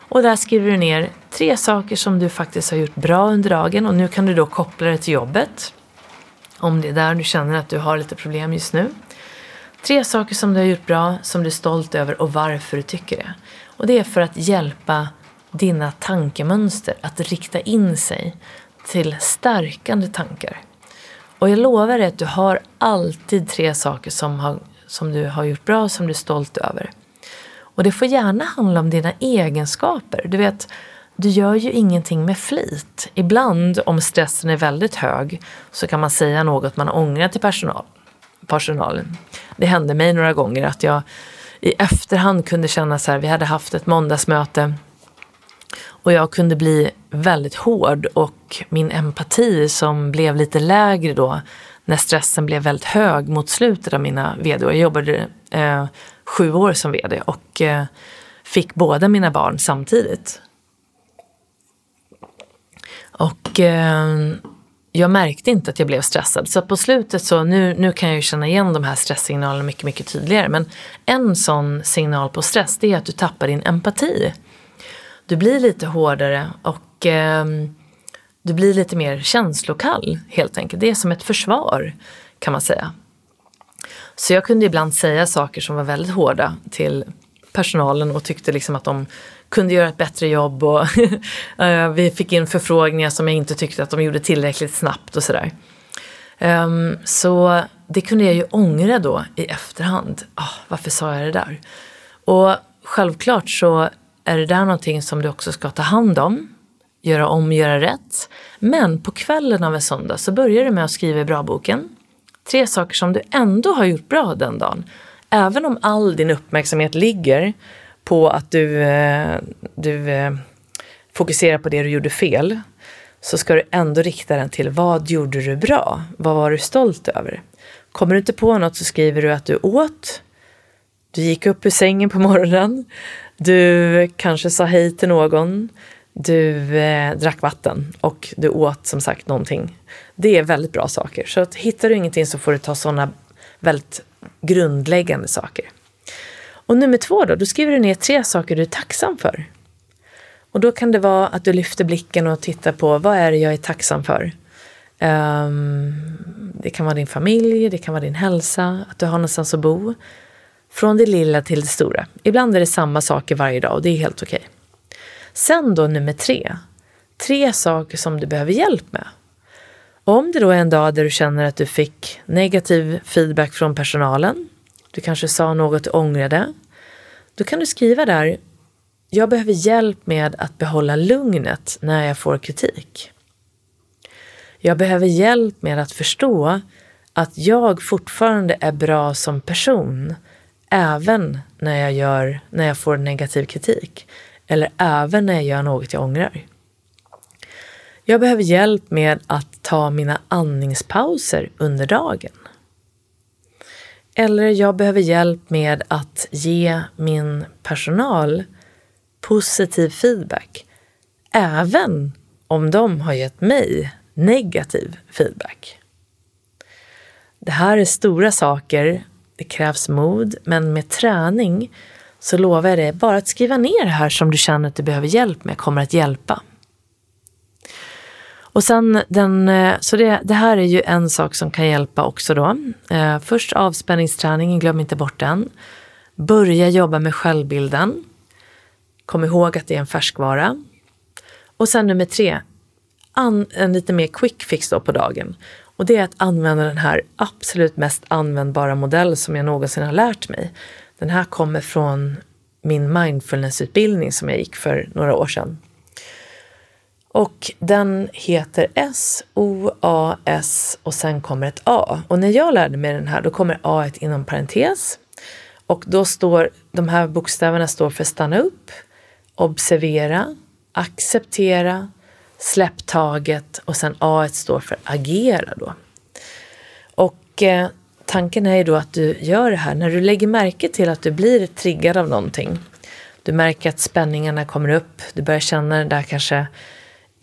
Och där skriver du ner tre saker som du faktiskt har gjort bra under dagen och nu kan du då koppla det till jobbet. Om det är där du känner att du har lite problem just nu. Tre saker som du har gjort bra, som du är stolt över och varför du tycker det. Och det är för att hjälpa dina tankemönster att rikta in sig till stärkande tankar. Och jag lovar dig att du har alltid tre saker som, har, som du har gjort bra och som du är stolt över. Och det får gärna handla om dina egenskaper. Du vet, du gör ju ingenting med flit. Ibland, om stressen är väldigt hög, så kan man säga något man ångrar till personal, personalen. Det hände mig några gånger att jag i efterhand kunde känna så här, vi hade haft ett måndagsmöte Och jag kunde bli väldigt hård och min empati som blev lite lägre då när stressen blev väldigt hög mot slutet av mina vd. Jag jobbade eh, sju år som vd och eh, fick båda mina barn samtidigt. Och eh, jag märkte inte att jag blev stressad. Så på slutet så, nu, nu kan jag ju känna igen de här stresssignalerna mycket, mycket tydligare. Men en sån signal på stress, det är att du tappar din empati. Du blir lite hårdare och eh, du blir lite mer känslokall helt enkelt. Det är som ett försvar kan man säga. Så jag kunde ibland säga saker som var väldigt hårda till personalen och tyckte liksom att de kunde göra ett bättre jobb och eh, vi fick in förfrågningar som jag inte tyckte att de gjorde tillräckligt snabbt och sådär. Um, så det kunde jag ju ångra då i efterhand. Oh, varför sa jag det där? Och självklart så är det där någonting som du också ska ta hand om, göra om, göra rätt. Men på kvällen av en söndag så börjar du med att skriva i bra-boken. Tre saker som du ändå har gjort bra den dagen. Även om all din uppmärksamhet ligger på att du, eh, du eh, fokuserar på det du gjorde fel så ska du ändå rikta den till vad gjorde du bra? Vad var du stolt över? Kommer du inte på något så skriver du att du åt, du gick upp ur sängen på morgonen, du kanske sa hej till någon, du eh, drack vatten och du åt som sagt någonting. Det är väldigt bra saker. Så att, hittar du ingenting så får du ta sådana väldigt grundläggande saker. Och nummer två då, då skriver du ner tre saker du är tacksam för. Och då kan det vara att du lyfter blicken och tittar på vad är det jag är tacksam för. Um, det kan vara din familj, det kan vara din hälsa, att du har någonstans att bo. Från det lilla till det stora. Ibland är det samma saker varje dag och det är helt okej. Okay. Sen då nummer tre. Tre saker som du behöver hjälp med. Om det då är en dag där du känner att du fick negativ feedback från personalen, du kanske sa något du ångrade, då kan du skriva där jag behöver hjälp med att behålla lugnet när jag får kritik. Jag behöver hjälp med att förstå att jag fortfarande är bra som person även när jag, gör, när jag får negativ kritik eller även när jag gör något jag ångrar. Jag behöver hjälp med att ta mina andningspauser under dagen. Eller jag behöver hjälp med att ge min personal positiv feedback. Även om de har gett mig negativ feedback. Det här är stora saker, det krävs mod, men med träning så lovar jag dig, bara att skriva ner det här som du känner att du behöver hjälp med kommer att hjälpa. Och sen den, eh, så det, det, här är ju en sak som kan hjälpa också då. Eh, först avspänningsträningen, glöm inte bort den. Börja jobba med självbilden. Kom ihåg att det är en färskvara. Och sen nummer tre, an, en lite mer quick fix då på dagen. Och det är att använda den här absolut mest användbara modell som jag någonsin har lärt mig. Den här kommer från min mindfulnessutbildning som jag gick för några år sedan. Och den heter S-O-A-S och sen kommer ett A. Och när jag lärde mig den här då kommer A inom parentes. Och då står, de här bokstäverna står för stanna upp, observera, acceptera, släpp taget och sen A står för agera då. Och eh, tanken är ju då att du gör det här när du lägger märke till att du blir triggad av någonting. Du märker att spänningarna kommer upp, du börjar känna den där kanske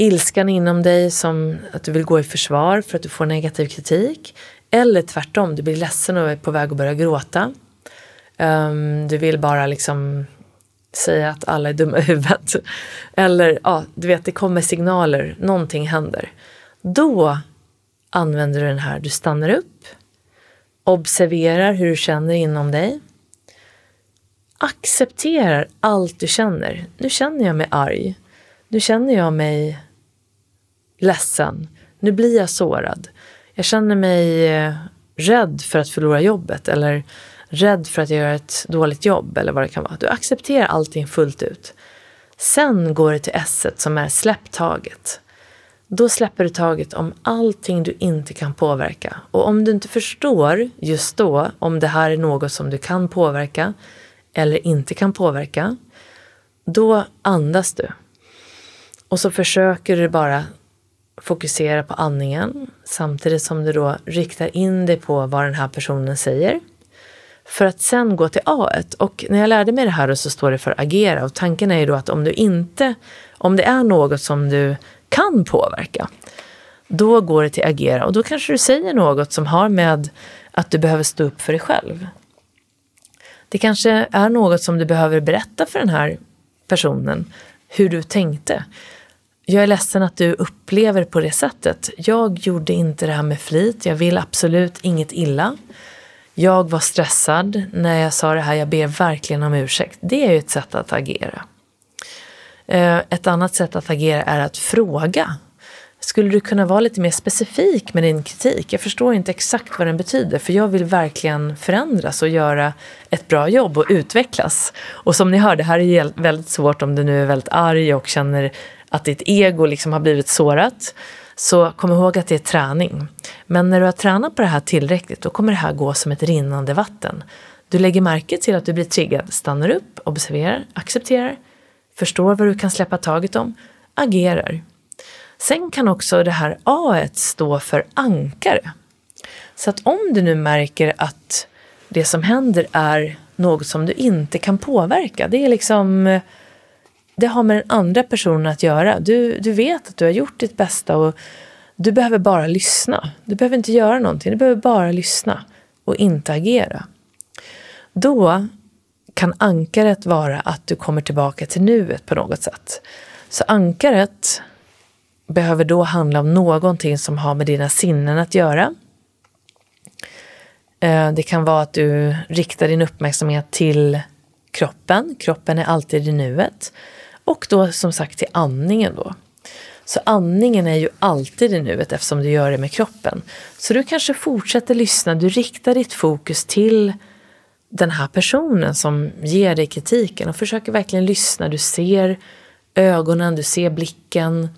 ilskan inom dig som att du vill gå i försvar för att du får negativ kritik. Eller tvärtom, du blir ledsen och är på väg att börja gråta. Um, du vill bara liksom säga att alla är dumma i huvudet. Eller ja, du vet, det kommer signaler, någonting händer. Då använder du den här, du stannar upp, observerar hur du känner inom dig. Accepterar allt du känner. Nu känner jag mig arg. Nu känner jag mig ledsen. Nu blir jag sårad. Jag känner mig eh, rädd för att förlora jobbet eller rädd för att jag gör ett dåligt jobb eller vad det kan vara. Du accepterar allting fullt ut. Sen går det till S som är släpp taget. Då släpper du taget om allting du inte kan påverka. Och om du inte förstår just då om det här är något som du kan påverka eller inte kan påverka, då andas du. Och så försöker du bara fokusera på andningen samtidigt som du då riktar in dig på vad den här personen säger. För att sen gå till A. Och när jag lärde mig det här så står det för agera och tanken är ju då att om du inte, om det är något som du kan påverka, då går det till agera och då kanske du säger något som har med att du behöver stå upp för dig själv. Det kanske är något som du behöver berätta för den här personen, hur du tänkte. Jag är ledsen att du upplever på det sättet. Jag gjorde inte det här med flit. Jag vill absolut inget illa. Jag var stressad när jag sa det här. Jag ber verkligen om ursäkt. Det är ju ett sätt att agera. Eh, ett annat sätt att agera är att fråga. Skulle du kunna vara lite mer specifik med din kritik? Jag förstår inte exakt vad den betyder för jag vill verkligen förändras och göra ett bra jobb och utvecklas. Och som ni hör, det här är väldigt svårt om du nu är väldigt arg och känner att ditt ego liksom har blivit sårat. Så kom ihåg att det är träning. Men när du har tränat på det här tillräckligt då kommer det här gå som ett rinnande vatten. Du lägger märke till att du blir triggad, stannar upp, observerar, accepterar, förstår vad du kan släppa taget om, agerar. Sen kan också det här A stå för ankare. Så att om du nu märker att det som händer är något som du inte kan påverka, det är liksom eh, det har med den andra personen att göra. Du, du vet att du har gjort ditt bästa och du behöver bara lyssna. Du behöver inte göra någonting, du behöver bara lyssna och inte agera. Då kan ankaret vara att du kommer tillbaka till nuet på något sätt. Så ankaret behöver då handla om någonting som har med dina sinnen att göra. Eh, det kan vara att du riktar din uppmärksamhet till kroppen. Kroppen är alltid i nuet. Och då som sagt till andningen då. Så andningen är ju alltid i nuet eftersom du gör det med kroppen. Så du kanske fortsätter lyssna, du riktar ditt fokus till den här personen som ger dig kritiken och försöker verkligen lyssna. Du ser ögonen, du ser blicken,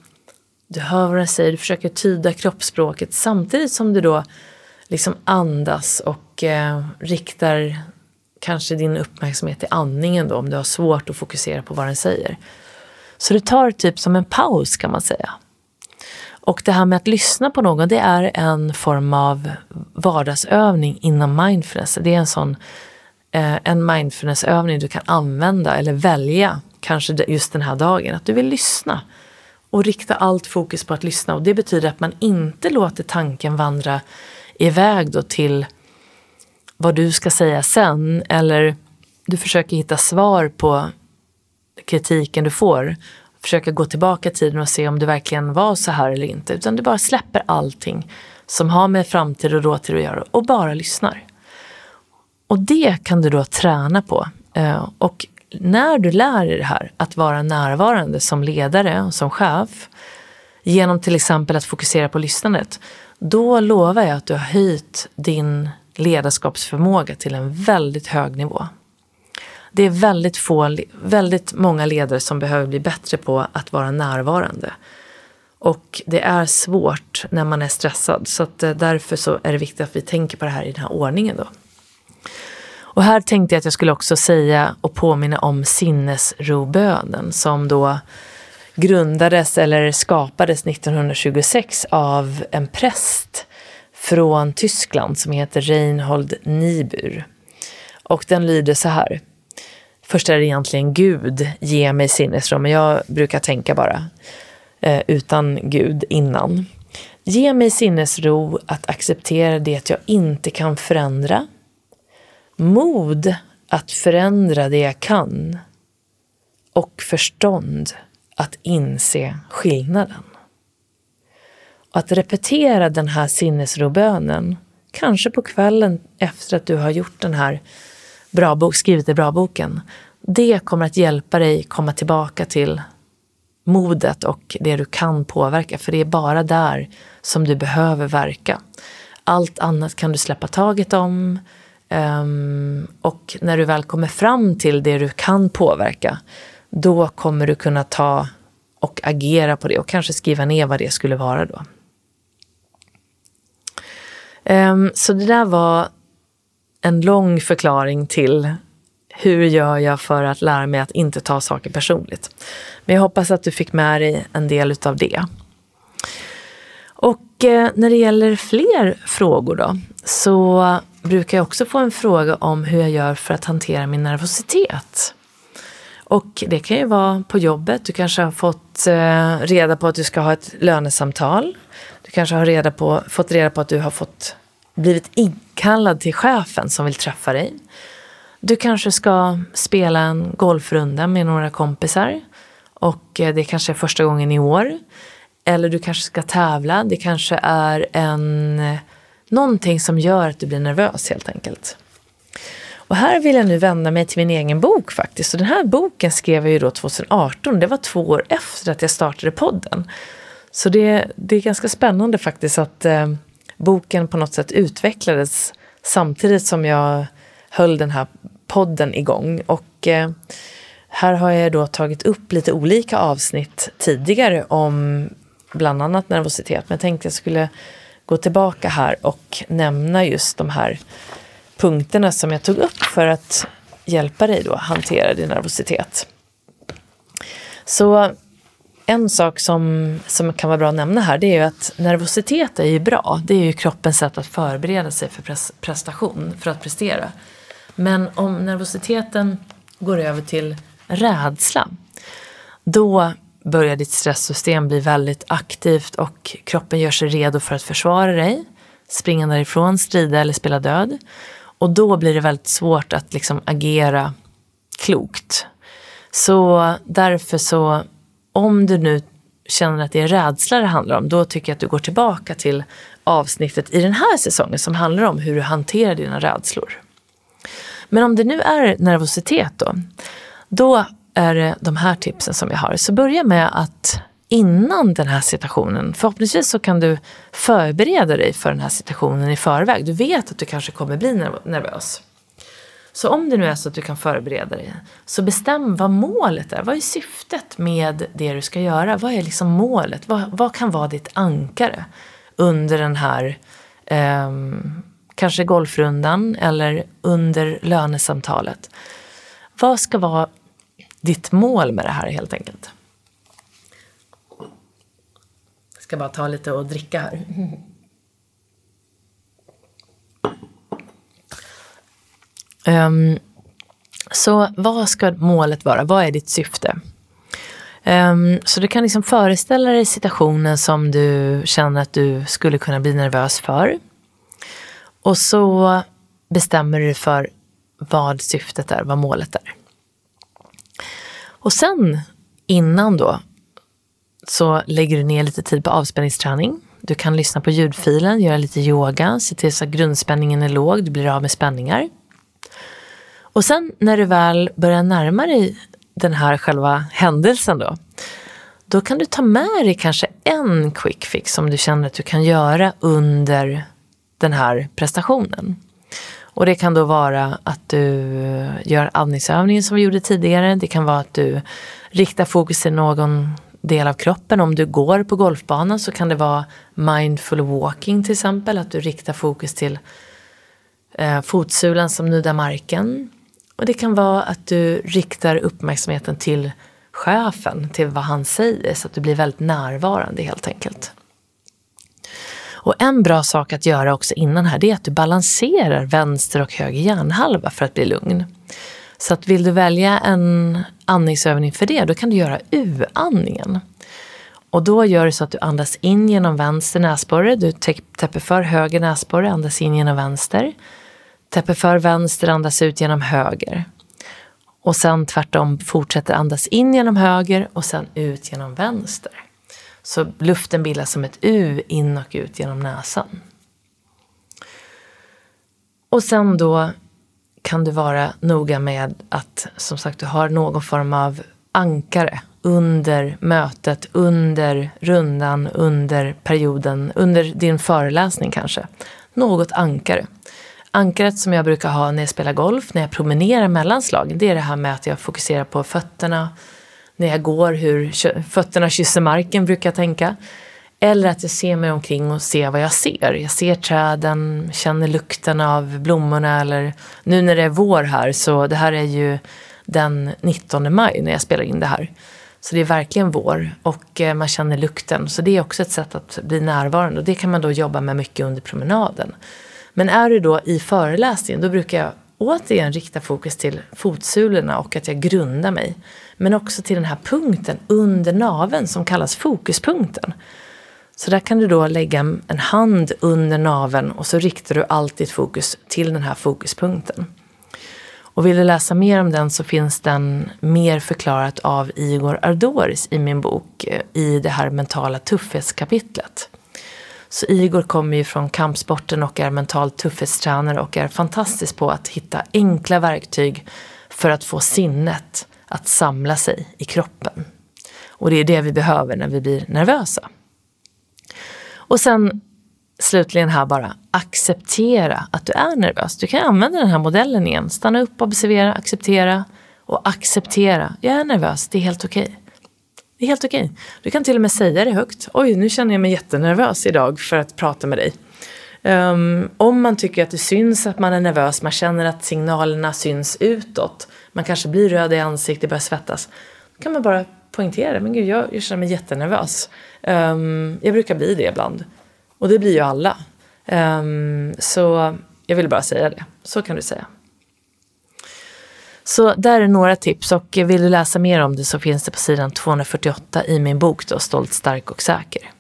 du hör vad den säger, du försöker tyda kroppsspråket samtidigt som du då liksom andas och eh, riktar kanske din uppmärksamhet till andningen då om du har svårt att fokusera på vad den säger. Så det tar typ som en paus kan man säga. Och det här med att lyssna på någon, det är en form av vardagsövning inom mindfulness. Det är en sån eh, en mindfulnessövning du kan använda eller välja, kanske just den här dagen, att du vill lyssna och rikta allt fokus på att lyssna. Och det betyder att man inte låter tanken vandra iväg då till vad du ska säga sen eller du försöker hitta svar på kritiken du får. Försöker gå tillbaka i tiden och se om det verkligen var så här eller inte. Utan du bara släpper allting som har med framtid och dåtid att göra och bara lyssnar. Och det kan du då träna på. Eh, och när du lär dig det här, att vara närvarande som ledare och som chef, genom till exempel att fokusera på lyssnandet, då lovar jag att du har höjt din ledarskapsförmåga till en väldigt hög nivå. Det är väldigt, få, väldigt många ledare som behöver bli bättre på att vara närvarande. Och det är svårt när man är stressad så att eh, därför så är det viktigt att vi tänker på det här i den här ordningen då. Och här tänkte jag att jag skulle också säga och påminna om sinnesrobönen som då grundades eller skapades 1926 av en präst från Tyskland som heter Reinhold Niebuhr. Och den lyder så här. Först är det egentligen Gud, ge mig sinnesro, men jag brukar tänka bara eh, utan Gud innan. Ge mig sinnesro att acceptera det jag inte kan förändra. Mod att förändra det jag kan. Och förstånd att inse skillnaden. Att repetera den här sinnesrobönen, kanske på kvällen efter att du har gjort den här bra bok, skrivit i bra boken, det kommer att hjälpa dig komma tillbaka till modet och det du kan påverka, för det är bara där som du behöver verka. Allt annat kan du släppa taget om um, och när du väl kommer fram till det du kan påverka, då kommer du kunna ta och agera på det och kanske skriva ner vad det skulle vara då. Um, så det där var en lång förklaring till hur gör jag för att lära mig att inte ta saker personligt? Men jag hoppas att du fick med dig en del utav det. Och eh, när det gäller fler frågor då, så brukar jag också få en fråga om hur jag gör för att hantera min nervositet. Och det kan ju vara på jobbet, du kanske har fått eh, reda på att du ska ha ett lönesamtal. Du kanske har reda på, fått reda på att du har fått, blivit inkallad till chefen som vill träffa dig. Du kanske ska spela en golfrunda med några kompisar och eh, det kanske är första gången i år. Eller du kanske ska tävla, det kanske är en, eh, någonting som gör att du blir nervös helt enkelt. Och här vill jag nu vända mig till min egen bok faktiskt. Och den här boken skrev jag ju då 2018, det var två år efter att jag startade podden. Så det, det är ganska spännande faktiskt att eh, boken på något sätt utvecklades samtidigt som jag höll den här podden igång. Och eh, här har jag då tagit upp lite olika avsnitt tidigare om bland annat nervositet. Men jag tänkte jag skulle gå tillbaka här och nämna just de här punkterna som jag tog upp för att hjälpa dig då hantera din nervositet. Så en sak som, som kan vara bra att nämna här det är ju att nervositet är ju bra. Det är ju kroppens sätt att förbereda sig för prestation, för att prestera. Men om nervositeten går över till rädsla, då börjar ditt stresssystem bli väldigt aktivt och kroppen gör sig redo för att försvara dig, springa därifrån, strida eller spela död. Och då blir det väldigt svårt att liksom agera klokt. Så därför så, om du nu känner att det är rädsla det handlar om, då tycker jag att du går tillbaka till avsnittet i den här säsongen som handlar om hur du hanterar dina rädslor. Men om det nu är nervositet då, då är det de här tipsen som jag har. Så börja med att innan den här situationen, förhoppningsvis så kan du förbereda dig för den här situationen i förväg. Du vet att du kanske kommer bli nervös. Så om det nu är så att du kan förbereda dig, så bestäm vad målet är. Vad är syftet med det du ska göra? Vad är liksom målet? Vad, vad kan vara ditt ankare under den här eh, kanske golfrundan eller under lönesamtalet? Vad ska vara ditt mål med det här helt enkelt? Jag ska bara ta lite och dricka här. Um, så vad ska målet vara? Vad är ditt syfte? Um, så du kan liksom föreställa dig situationen som du känner att du skulle kunna bli nervös för. Och så bestämmer du för vad syftet är, vad målet är. Och sen innan då så lägger du ner lite tid på avspänningsträning. Du kan lyssna på ljudfilen, göra lite yoga, se till så att grundspänningen är låg, du blir av med spänningar. Och sen när du väl börjar närma dig den här själva händelsen då, då kan du ta med dig kanske en quick fix som du känner att du kan göra under den här prestationen. Och det kan då vara att du gör andningsövningen som vi gjorde tidigare. Det kan vara att du riktar fokus till någon del av kroppen. Om du går på golfbanan så kan det vara mindful walking till exempel. Att du riktar fokus till eh, fotsulan som nuddar marken. Och det kan vara att du riktar uppmärksamheten till chefen, till vad han säger så att du blir väldigt närvarande helt enkelt. Och en bra sak att göra också innan här det är att du balanserar vänster och höger hjärnhalva för att bli lugn. Så att vill du välja en andningsövning för det, då kan du göra U-andningen. Och då gör du så att du andas in genom vänster näsborre, du täpper för höger näsborre, andas in genom vänster. Täpper för vänster, andas ut genom höger. Och sen tvärtom fortsätter andas in genom höger och sen ut genom vänster. Så luften bildas som ett U in och ut genom näsan. Och sen då kan du vara noga med att som sagt du har någon form av ankare under mötet, under rundan, under perioden, under din föreläsning kanske. Något ankare. Ankaret som jag brukar ha när jag spelar golf, när jag promenerar mellan slagen, det är det här med att jag fokuserar på fötterna, när jag går, hur fötterna kysser marken brukar jag tänka. Eller att jag ser mig omkring och ser vad jag ser. Jag ser träden, känner lukten av blommorna eller nu när det är vår här så det här är ju den 19 maj när jag spelar in det här. Så det är verkligen vår och eh, man känner lukten. Så det är också ett sätt att bli närvarande och det kan man då jobba med mycket under promenaden. Men är du då i föreläsningen då brukar jag återigen rikta fokus till fotsulorna och att jag grundar mig. Men också till den här punkten under naven som kallas fokuspunkten. Så där kan du då lägga en hand under naven och så riktar du allt ditt fokus till den här fokuspunkten. Och vill du läsa mer om den så finns den mer förklarat av Igor Ardoris i min bok eh, i det här mentala tuffhetskapitlet. Så Igor kommer ju från kampsporten och är mental tuffhetstränare och är fantastisk på att hitta enkla verktyg för att få sinnet att samla sig i kroppen. Och det är det vi behöver när vi blir nervösa. Och sen slutligen här bara, acceptera att du är nervös. Du kan använda den här modellen igen. Stanna upp, observera, acceptera och acceptera. Jag är nervös, det är helt okej. Okay. Det är helt okej. Okay. Du kan till och med säga det högt. Oj, nu känner jag mig jättenervös idag för att prata med dig. Um, om man tycker att det syns att man är nervös, man känner att signalerna syns utåt, man kanske blir röd i ansiktet, börjar svettas, då kan man bara poängtera, men gud, jag, jag känner mig jättenervös. Um, jag brukar bli det ibland. Och det blir ju alla. Um, så jag vill bara säga det. Så kan du säga. Så där är några tips och vill du läsa mer om det så finns det på sidan 248 i min bok då, Stolt, stark och säker.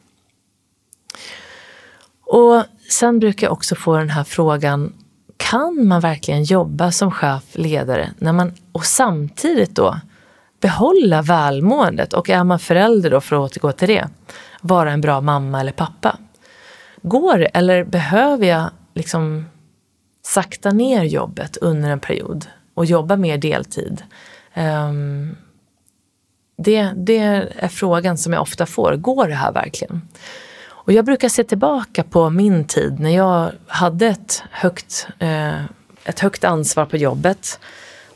Och sen brukar jag också få den här frågan, kan man verkligen jobba som chef, ledare, när man, och samtidigt då behålla välmåendet och är man förälder då, för att återgå till det, vara en bra mamma eller pappa? Går det eller behöver jag liksom sakta ner jobbet under en period och jobba mer deltid? Um, det, det är frågan som jag ofta får. Går det här verkligen? Och jag brukar se tillbaka på min tid när jag hade ett högt, eh, ett högt ansvar på jobbet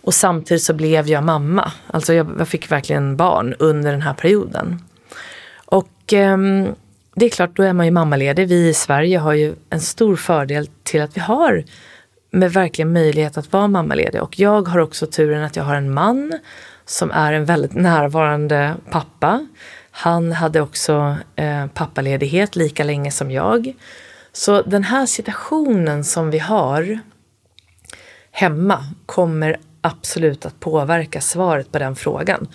och samtidigt så blev jag mamma. Alltså jag, jag fick verkligen barn under den här perioden. Och eh, det är klart, då är man ju mammaledig. Vi i Sverige har ju en stor fördel till att vi har med verkligen möjlighet att vara mammaledig. Och jag har också turen att jag har en man som är en väldigt närvarande pappa. Han hade också eh, pappaledighet lika länge som jag. Så den här situationen som vi har hemma kommer absolut att påverka svaret på den frågan.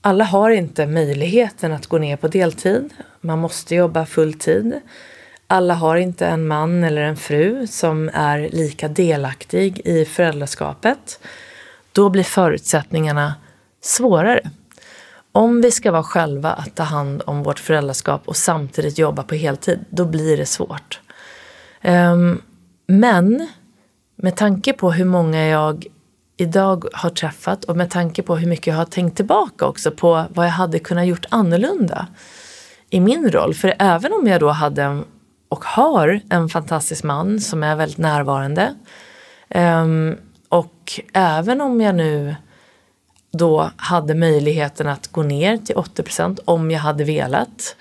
Alla har inte möjligheten att gå ner på deltid. Man måste jobba fulltid. Alla har inte en man eller en fru som är lika delaktig i föräldraskapet. Då blir förutsättningarna svårare. Om vi ska vara själva att ta hand om vårt föräldraskap och samtidigt jobba på heltid, då blir det svårt. Ehm, men med tanke på hur många jag idag har träffat och med tanke på hur mycket jag har tänkt tillbaka också på vad jag hade kunnat gjort annorlunda i min roll. För även om jag då hade en och har en fantastisk man som är väldigt närvarande um, och även om jag nu då hade möjligheten att gå ner till 80% om jag hade velat.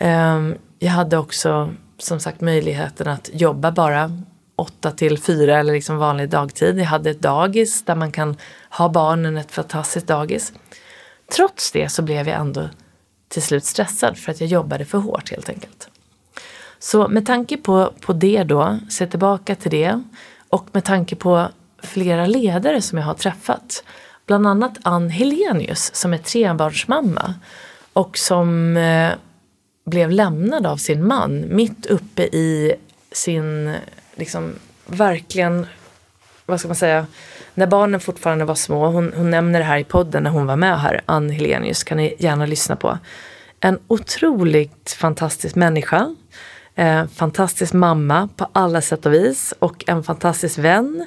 Um, jag hade också som sagt möjligheten att jobba bara 8 till 4 eller liksom vanlig dagtid. Jag hade ett dagis där man kan ha barnen, ett fantastiskt dagis. Trots det så blev jag ändå till slut stressad för att jag jobbade för hårt helt enkelt. Så med tanke på, på det då, se tillbaka till det och med tanke på flera ledare som jag har träffat. Bland annat Ann Helenius som är trebarnsmamma och som eh, blev lämnad av sin man mitt uppe i sin liksom verkligen, vad ska man säga, när barnen fortfarande var små, hon, hon nämner det här i podden när hon var med här, Ann Helenius, kan ni gärna lyssna på. En otroligt fantastisk människa, eh, fantastisk mamma på alla sätt och vis och en fantastisk vän,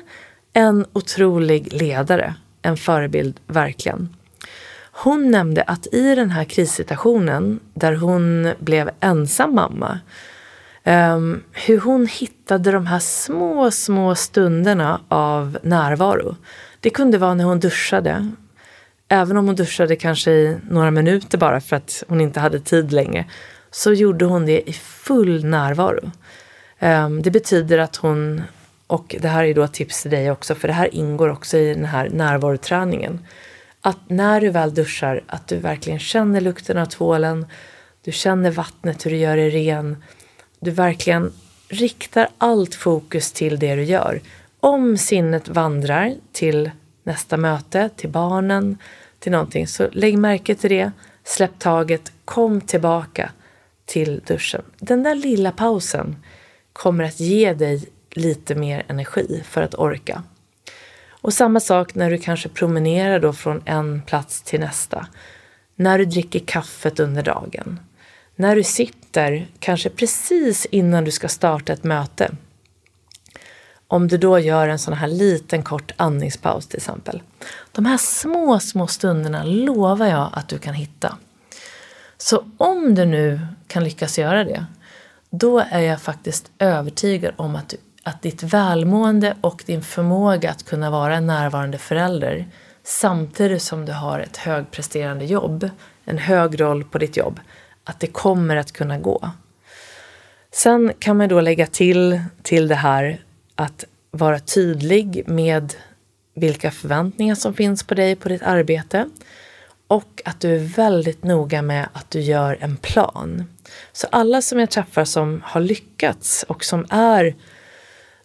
en otrolig ledare, en förebild verkligen. Hon nämnde att i den här krissituationen där hon blev ensam mamma Um, hur hon hittade de här små, små stunderna av närvaro. Det kunde vara när hon duschade. Även om hon duschade kanske i några minuter bara för att hon inte hade tid längre så gjorde hon det i full närvaro. Um, det betyder att hon, och det här är då ett tips till dig också, för det här ingår också i den här närvaroträningen. Att när du väl duschar, att du verkligen känner lukten av tvålen, du känner vattnet, hur du gör det ren. Du verkligen riktar allt fokus till det du gör. Om sinnet vandrar till nästa möte, till barnen, till någonting, så lägg märke till det, släpp taget, kom tillbaka till duschen. Den där lilla pausen kommer att ge dig lite mer energi för att orka. Och samma sak när du kanske promenerar då från en plats till nästa. När du dricker kaffet under dagen. När du sitter, kanske precis innan du ska starta ett möte. Om du då gör en sån här liten kort andningspaus till exempel. De här små, små stunderna lovar jag att du kan hitta. Så om du nu kan lyckas göra det, då är jag faktiskt övertygad om att, du, att ditt välmående och din förmåga att kunna vara en närvarande förälder samtidigt som du har ett högpresterande jobb, en hög roll på ditt jobb, att det kommer att kunna gå. Sen kan man då lägga till till det här att vara tydlig med vilka förväntningar som finns på dig på ditt arbete och att du är väldigt noga med att du gör en plan. Så alla som jag träffar som har lyckats och som är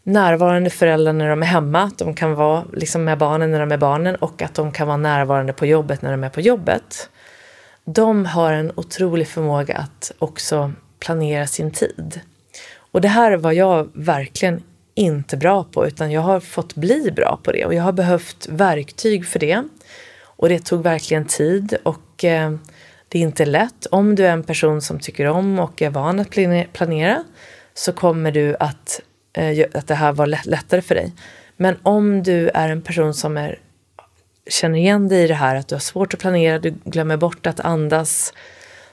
närvarande föräldrar när de är hemma, att de kan vara liksom med barnen när de är barnen och att de kan vara närvarande på jobbet när de är på jobbet. De har en otrolig förmåga att också planera sin tid. Och det här var jag verkligen inte bra på utan jag har fått bli bra på det och jag har behövt verktyg för det. Och det tog verkligen tid och eh, det är inte lätt. Om du är en person som tycker om och är van att planera så kommer du att, eh, att det här var lättare för dig. Men om du är en person som är, känner igen dig i det här att du har svårt att planera, du glömmer bort att andas,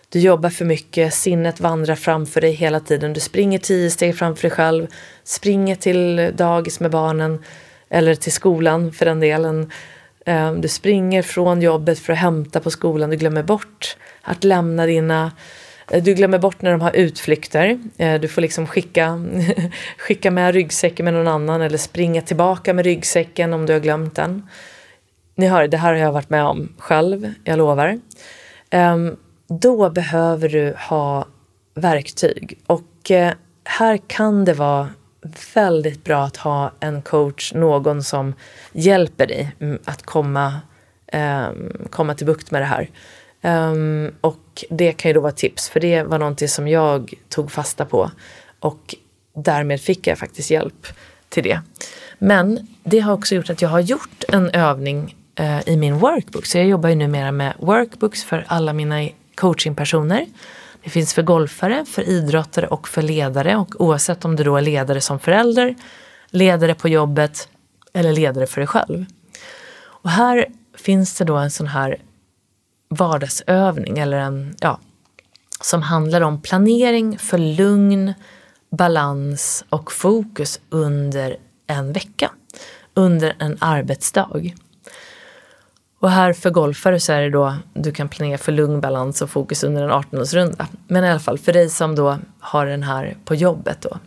du jobbar för mycket, sinnet vandrar framför dig hela tiden. Du springer tio steg framför dig själv, springer till dagis med barnen eller till skolan för den delen. Ehm, du springer från jobbet för att hämta på skolan. Du glömmer bort att lämna dina eh, du glömmer bort när de har utflykter. Ehm, du får liksom skicka, skicka med ryggsäcken med någon annan eller springa tillbaka med ryggsäcken om du har glömt den. Ni hör, det här har jag varit med om själv, jag lovar. Ehm, då behöver du ha verktyg. Och eh, här kan det vara väldigt bra att ha en coach, någon som hjälper dig mm, att komma, um, komma till bukt med det här. Um, och det kan ju då vara tips, för det var någonting som jag tog fasta på och därmed fick jag faktiskt hjälp till det. Men det har också gjort att jag har gjort en övning uh, i min workbook, så jag jobbar ju numera med workbooks för alla mina coachingpersoner. Det finns för golfare, för idrottare och för ledare och oavsett om du då är ledare som förälder, ledare på jobbet eller ledare för dig själv. Och här finns det då en sån här vardagsövning eller en, ja, som handlar om planering för lugn, balans och fokus under en vecka, under en arbetsdag. Och här för golfare så är det då du kan planera för lugn balans och fokus under en 18-årsrunda. Men i alla fall för dig som då har den här på jobbet då.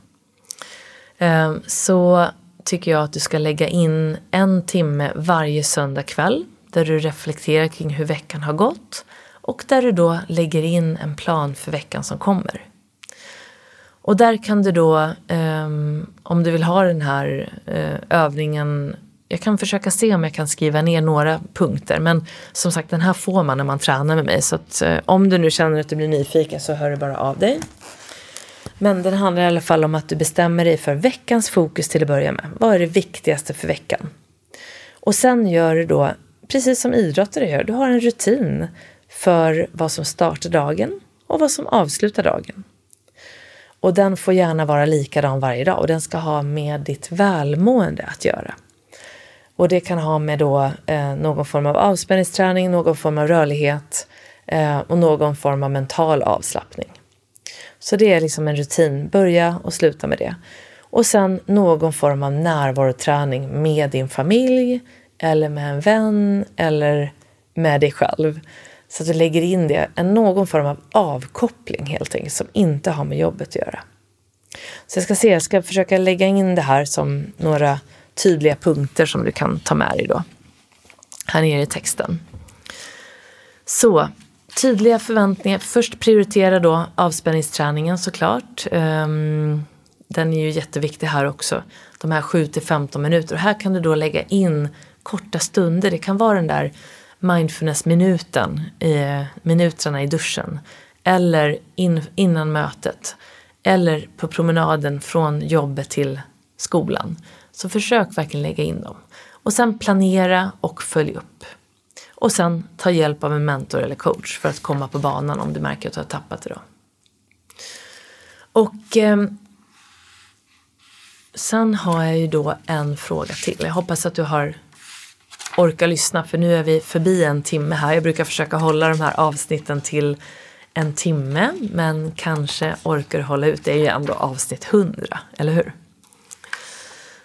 Ehm, så tycker jag att du ska lägga in en timme varje söndag kväll där du reflekterar kring hur veckan har gått och där du då lägger in en plan för veckan som kommer. Och där kan du då, ehm, om du vill ha den här eh, övningen jag kan försöka se om jag kan skriva ner några punkter. Men som sagt, den här får man när man tränar med mig. Så att, eh, om du nu känner att du blir nyfiken så hör du bara av dig. Men den handlar i alla fall om att du bestämmer dig för veckans fokus till att börja med. Vad är det viktigaste för veckan? Och sen gör du då, precis som idrottare gör, du har en rutin för vad som startar dagen och vad som avslutar dagen. Och den får gärna vara likadan varje dag och den ska ha med ditt välmående att göra. Och det kan ha med då eh, någon form av avspänningsträning, någon form av rörlighet eh, och någon form av mental avslappning. Så det är liksom en rutin, börja och sluta med det. Och sen någon form av närvaroträning med din familj eller med en vän eller med dig själv. Så att du lägger in det, en någon form av avkoppling helt enkelt, som inte har med jobbet att göra. Så jag ska se, jag ska försöka lägga in det här som några tydliga punkter som du kan ta med dig då. Här nere i texten. Så, tydliga förväntningar. Först prioritera då avspänningsträningen såklart. Um, den är ju jätteviktig här också. De här 7 till 15 minuter. Och här kan du då lägga in korta stunder. Det kan vara den där mindfulness-minuten, minuterna i duschen. Eller in, innan mötet. Eller på promenaden från jobbet till skolan. Så försök verkligen lägga in dem. Och sen planera och följ upp. Och sen ta hjälp av en mentor eller coach för att komma på banan om du märker att du har tappat det då. Och eh, sen har jag ju då en fråga till. Jag hoppas att du har orkat lyssna för nu är vi förbi en timme här. Jag brukar försöka hålla de här avsnitten till en timme men kanske orkar hålla ut. Det är ju ändå avsnitt 100, eller hur?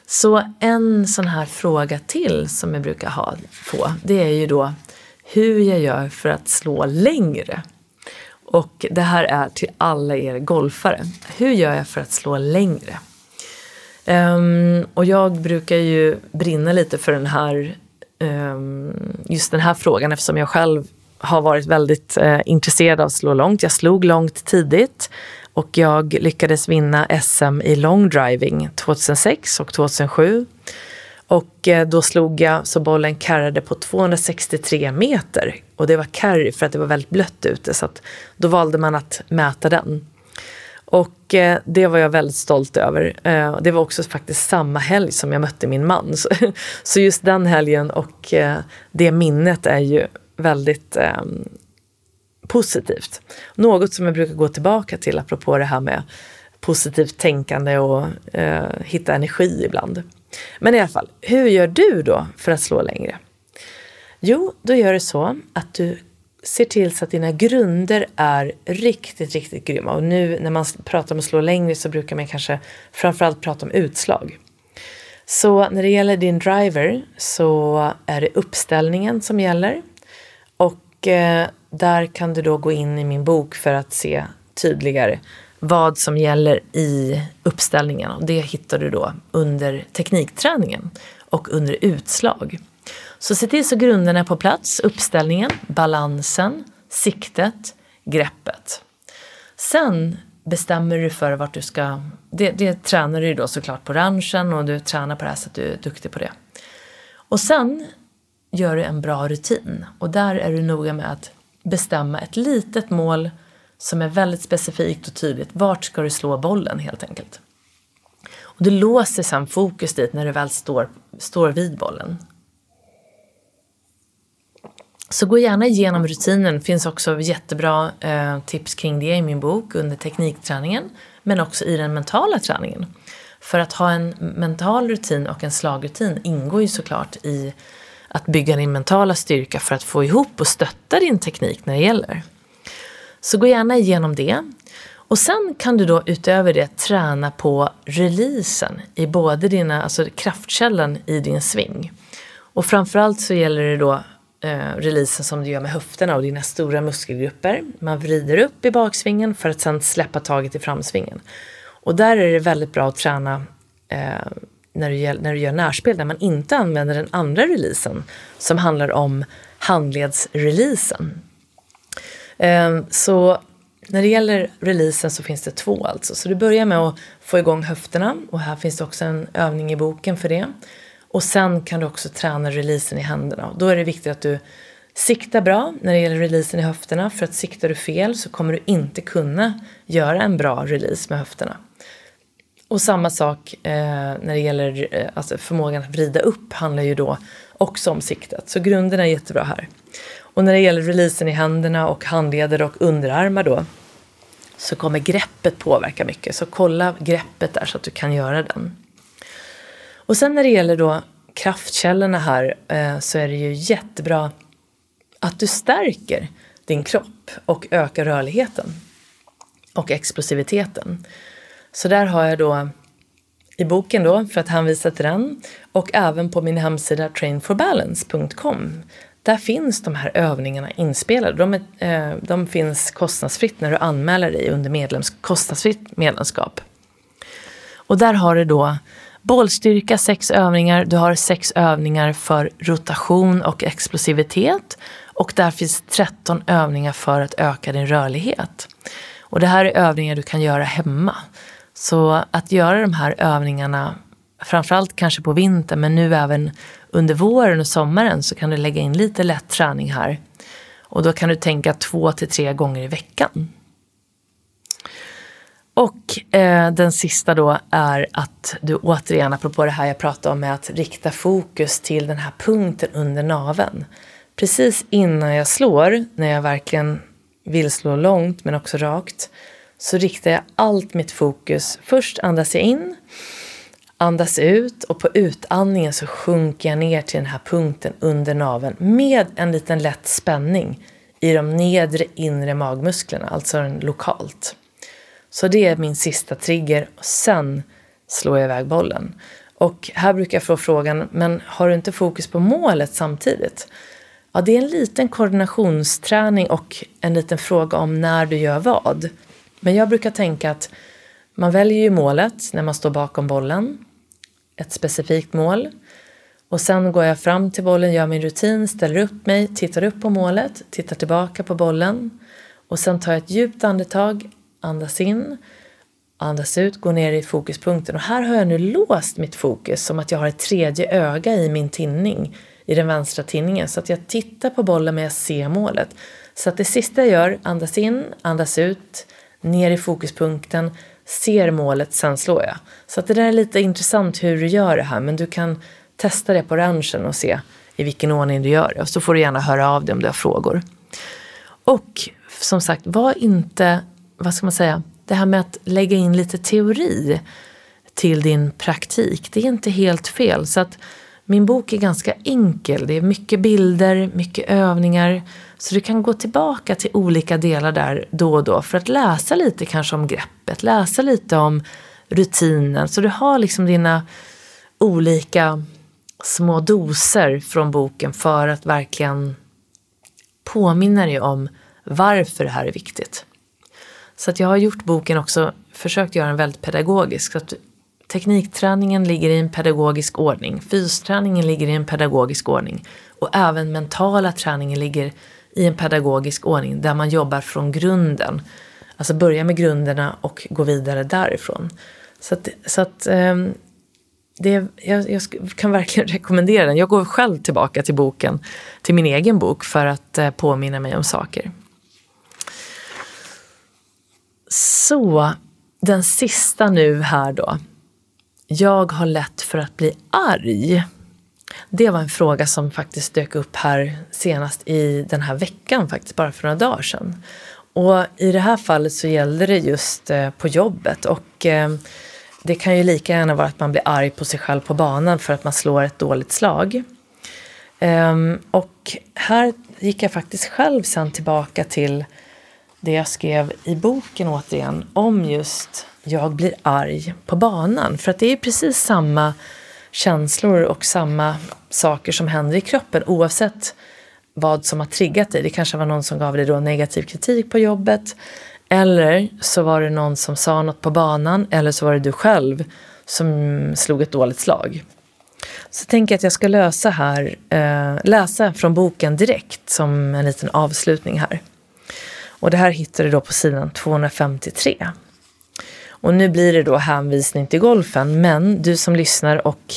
Så en sån här fråga till som jag brukar ha, få, det är ju då hur jag gör för att slå längre. Och det här är till alla er golfare. Hur gör jag för att slå längre? Um, och jag brukar ju brinna lite för den här, um, just den här frågan eftersom jag själv har varit väldigt uh, intresserad av att slå långt. Jag slog långt tidigt och jag lyckades vinna SM i longdriving 2006 och 2007. Och eh, då slog jag så bollen karrade på 263 meter. Och det var carry för att det var väldigt blött ute så att då valde man att mäta den. Och eh, det var jag väldigt stolt över. Eh, det var också faktiskt samma helg som jag mötte min man. Så just den helgen och det minnet är ju väldigt ehm, positivt. Något som jag brukar gå tillbaka till apropå det här med positivt tänkande och eh, hitta energi ibland. Men i alla fall, hur gör du då för att slå längre? Jo, då gör du så att du ser till så att dina grunder är riktigt, riktigt grymma. Och nu när man pratar om att slå längre så brukar man kanske framförallt prata om utslag. Så när det gäller din driver så är det uppställningen som gäller. Och eh, där kan du då gå in i min bok för att se tydligare vad som gäller i uppställningen. Och det hittar du då under teknikträningen och under utslag. Så se till så grunderna är på plats, uppställningen, balansen, siktet, greppet. Sen bestämmer du för vart du ska, det, det tränar du då såklart på ranchen och du tränar på det här så att du är duktig på det. Och sen gör du en bra rutin och där är du noga med att bestämma ett litet mål som är väldigt specifikt och tydligt. Vart ska du slå bollen helt enkelt? Och du låser sen fokus dit när du väl står, står vid bollen. Så gå gärna igenom rutinen. Det finns också jättebra eh, tips kring det i min bok under teknikträningen. Men också i den mentala träningen. För att ha en mental rutin och en slagrutin ingår ju såklart i att bygga din mentala styrka för att få ihop och stötta din teknik när det gäller. Så gå gärna igenom det. Och sen kan du då utöver det träna på releasen i både dina, alltså kraftkällan i din sving. Och framförallt så gäller det då eh, releasen som du gör med höfterna och dina stora muskelgrupper. Man vrider upp i baksvingen för att sen släppa taget i framsvingen. Och där är det väldigt bra att träna eh, när du, gör, när du gör närspel där man inte använder den andra releasen som handlar om handledsreleasen. Ehm, så när det gäller releasen så finns det två alltså. Så du börjar med att få igång höfterna och här finns det också en övning i boken för det. Och sen kan du också träna releasen i händerna. Då är det viktigt att du siktar bra när det gäller releasen i höfterna för att siktar du fel så kommer du inte kunna göra en bra release med höfterna. Och samma sak eh, när det gäller eh, alltså förmågan att vrida upp handlar ju då också om siktet. Så grunderna är jättebra här. Och när det gäller releasen i händerna och handleder och underarmar då så kommer greppet påverka mycket. Så kolla greppet där så att du kan göra den. Och sen när det gäller då kraftkällorna här eh, så är det ju jättebra att du stärker din kropp och ökar rörligheten och explosiviteten. Så där har jag då i boken då för att hänvisa till den och även på min hemsida trainforbalance.com där finns de här övningarna inspelade. De, är, eh, de finns kostnadsfritt när du anmäler dig under medlems, kostnadsfritt medlemskap. Och där har du då bålstyrka, sex övningar. Du har sex övningar för rotation och explosivitet. Och där finns 13 övningar för att öka din rörlighet. Och det här är övningar du kan göra hemma. Så att göra de här övningarna, framförallt kanske på vintern, men nu även under våren och sommaren så kan du lägga in lite lätt träning här. Och då kan du tänka två till tre gånger i veckan. Och eh, den sista då är att du återigen, apropå det här jag pratade om med att rikta fokus till den här punkten under naven. Precis innan jag slår, när jag verkligen vill slå långt men också rakt, så riktar jag allt mitt fokus. Först andas jag in, andas ut och på utandningen så sjunker jag ner till den här punkten under naveln med en liten lätt spänning i de nedre inre magmusklerna, alltså lokalt. Så det är min sista trigger. Sen slår jag iväg bollen. Och här brukar jag få frågan, men har du inte fokus på målet samtidigt? Ja, det är en liten koordinationsträning och en liten fråga om när du gör vad. Men jag brukar tänka att man väljer ju målet när man står bakom bollen. Ett specifikt mål. Och sen går jag fram till bollen, gör min rutin, ställer upp mig, tittar upp på målet, tittar tillbaka på bollen. Och sen tar jag ett djupt andetag, andas in, andas ut, går ner i fokuspunkten. Och här har jag nu låst mitt fokus som att jag har ett tredje öga i min tinning, i den vänstra tinningen. Så att jag tittar på bollen men jag ser målet. Så att det sista jag gör, andas in, andas ut, ner i fokuspunkten, ser målet, sen slår jag. Så att det där är lite intressant hur du gör det här, men du kan testa det på ranchen och se i vilken ordning du gör det. Och så får du gärna höra av dig om du har frågor. Och som sagt, var inte vad ska man säga, det här med att lägga in lite teori till din praktik, det är inte helt fel. Så att min bok är ganska enkel. Det är mycket bilder, mycket övningar. Så du kan gå tillbaka till olika delar där då och då för att läsa lite kanske om greppet, läsa lite om rutinen. Så du har liksom dina olika små doser från boken för att verkligen påminna dig om varför det här är viktigt. Så att jag har gjort boken också, försökt göra den väldigt pedagogisk. Så att teknikträningen ligger i en pedagogisk ordning, fysträningen ligger i en pedagogisk ordning och även mentala träningen ligger i en pedagogisk ordning där man jobbar från grunden. Alltså börja med grunderna och gå vidare därifrån. Så att, så att ehm, det, jag, jag, kan verkligen rekommendera den. Jag går själv tillbaka till boken, till min egen bok för att eh, påminna mig om saker. Så, den sista nu här då. Jag har lätt för att bli arg. Det var en fråga som faktiskt dök upp här senast i den här veckan, faktiskt bara för några dagar sedan. Och i det här fallet så gällde det just eh, på jobbet och eh, det kan ju lika gärna vara att man blir arg på sig själv på banan för att man slår ett dåligt slag. Ehm, och här gick jag faktiskt själv sen tillbaka till det jag skrev i boken återigen om just jag blir arg på banan. För att det är precis samma känslor och samma saker som händer i kroppen oavsett vad som har triggat dig. Det kanske var någon som gav dig då negativ kritik på jobbet eller så var det någon som sa något på banan eller så var det du själv som slog ett dåligt slag. Så tänker jag att jag ska lösa här, eh, läsa från boken direkt som en liten avslutning här. Och det här hittar du då på sidan 253. Och nu blir det då hänvisning till golfen, men du som lyssnar och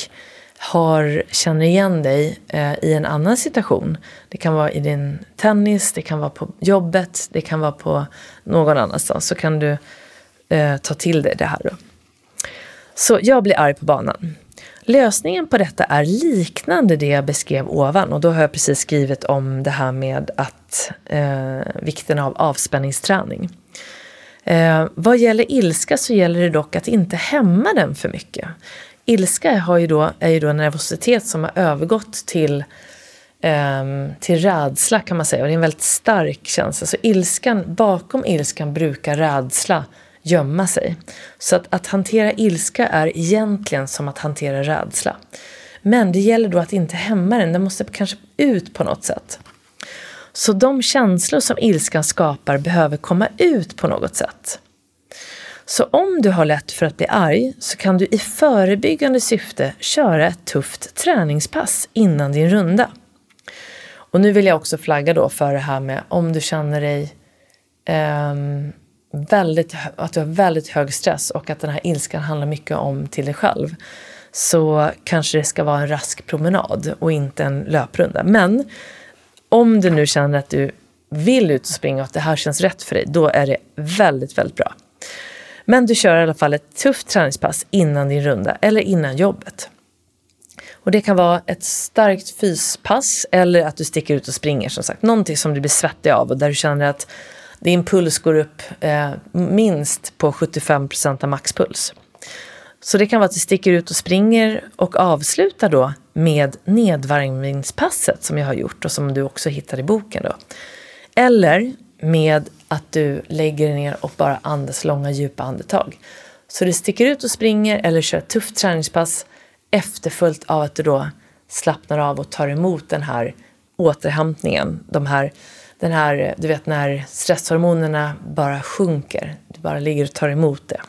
har, känner igen dig eh, i en annan situation. Det kan vara i din tennis, det kan vara på jobbet, det kan vara på någon annanstans. Så kan du eh, ta till dig det här då. Så jag blir arg på banan. Lösningen på detta är liknande det jag beskrev ovan och då har jag precis skrivit om det här med att eh, vikten av avspänningsträning. Eh, vad gäller ilska så gäller det dock att inte hämma den för mycket. Ilska har ju då, är ju då nervositet som har övergått till, eh, till rädsla kan man säga och det är en väldigt stark känsla. Så ilskan, bakom ilskan brukar rädsla gömma sig. Så att, att hantera ilska är egentligen som att hantera rädsla. Men det gäller då att inte hämma den, den måste kanske ut på något sätt. Så de känslor som ilskan skapar behöver komma ut på något sätt. Så om du har lätt för att bli arg så kan du i förebyggande syfte köra ett tufft träningspass innan din runda. Och nu vill jag också flagga då för det här med om du känner dig eh, väldigt, att du har väldigt hög stress och att den här ilskan handlar mycket om till dig själv så kanske det ska vara en rask promenad och inte en löprunda. Men om du nu känner att du vill ut och springa och att det här känns rätt för dig, då är det väldigt, väldigt bra. Men du kör i alla fall ett tufft träningspass innan din runda eller innan jobbet. Och det kan vara ett starkt fyspass eller att du sticker ut och springer som sagt. Någonting som du blir svettig av och där du känner att din puls går upp eh, minst på 75 av maxpuls. Så det kan vara att du sticker ut och springer och avslutar då med nedvarvningspasset som jag har gjort och som du också hittar i boken. Då. Eller med att du lägger dig ner och bara andas långa djupa andetag. Så du sticker ut och springer eller kör ett tufft träningspass efterföljt av att du då slappnar av och tar emot den här återhämtningen. De här, den här, du vet när stresshormonerna bara sjunker. Du bara ligger och tar emot det.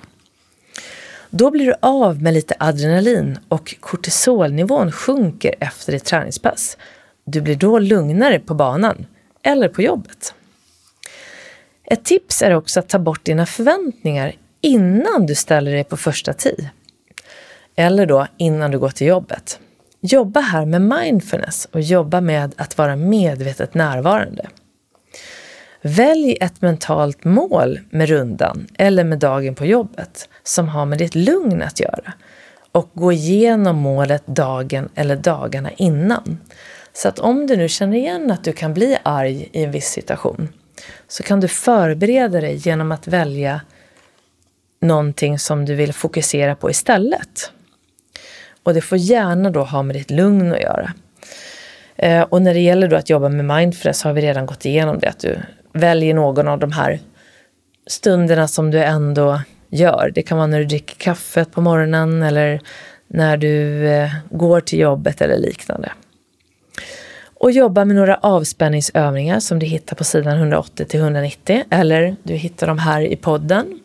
Då blir du av med lite adrenalin och kortisolnivån sjunker efter ditt träningspass. Du blir då lugnare på banan eller på jobbet. Ett tips är också att ta bort dina förväntningar innan du ställer dig på första tid. Eller då innan du går till jobbet. Jobba här med mindfulness och jobba med att vara medvetet närvarande. Välj ett mentalt mål med rundan eller med dagen på jobbet som har med ditt lugn att göra och gå igenom målet dagen eller dagarna innan. Så att om du nu känner igen att du kan bli arg i en viss situation så kan du förbereda dig genom att välja någonting som du vill fokusera på istället. Och det får gärna då ha med ditt lugn att göra. Eh, och när det gäller då att jobba med mindfulness har vi redan gått igenom det, att du väljer någon av de här stunderna som du ändå gör. Det kan vara när du dricker kaffet på morgonen eller när du eh, går till jobbet eller liknande. Och jobba med några avspänningsövningar som du hittar på sidan 180-190 eller du hittar dem här i podden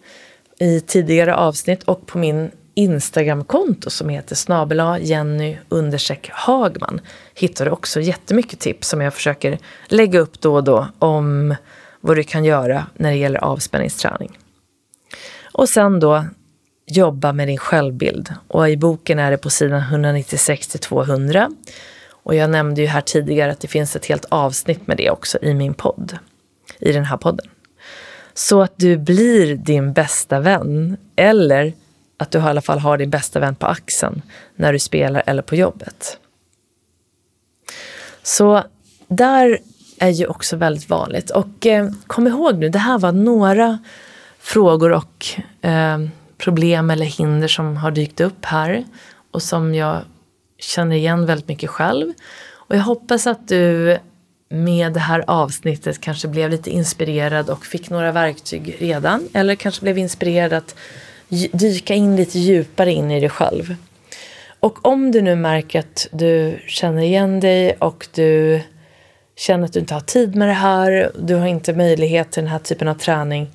i tidigare avsnitt och på min Instagramkonto som heter snabela Jenny Hagman hittar du också jättemycket tips som jag försöker lägga upp då och då om vad du kan göra när det gäller avspänningsträning. Och sen då jobba med din självbild. Och i boken är det på sidan 196 till 200. Och jag nämnde ju här tidigare att det finns ett helt avsnitt med det också i min podd. I den här podden. Så att du blir din bästa vän. Eller att du i alla fall har din bästa vän på axeln när du spelar eller på jobbet. Så där är ju också väldigt vanligt. Och eh, kom ihåg nu, det här var några frågor och eh, problem eller hinder som har dykt upp här och som jag känner igen väldigt mycket själv. Och jag hoppas att du med det här avsnittet kanske blev lite inspirerad och fick några verktyg redan. Eller kanske blev inspirerad att dyka in lite djupare in i dig själv. Och om du nu märker att du känner igen dig och du känner att du inte har tid med det här, du har inte möjlighet till den här typen av träning.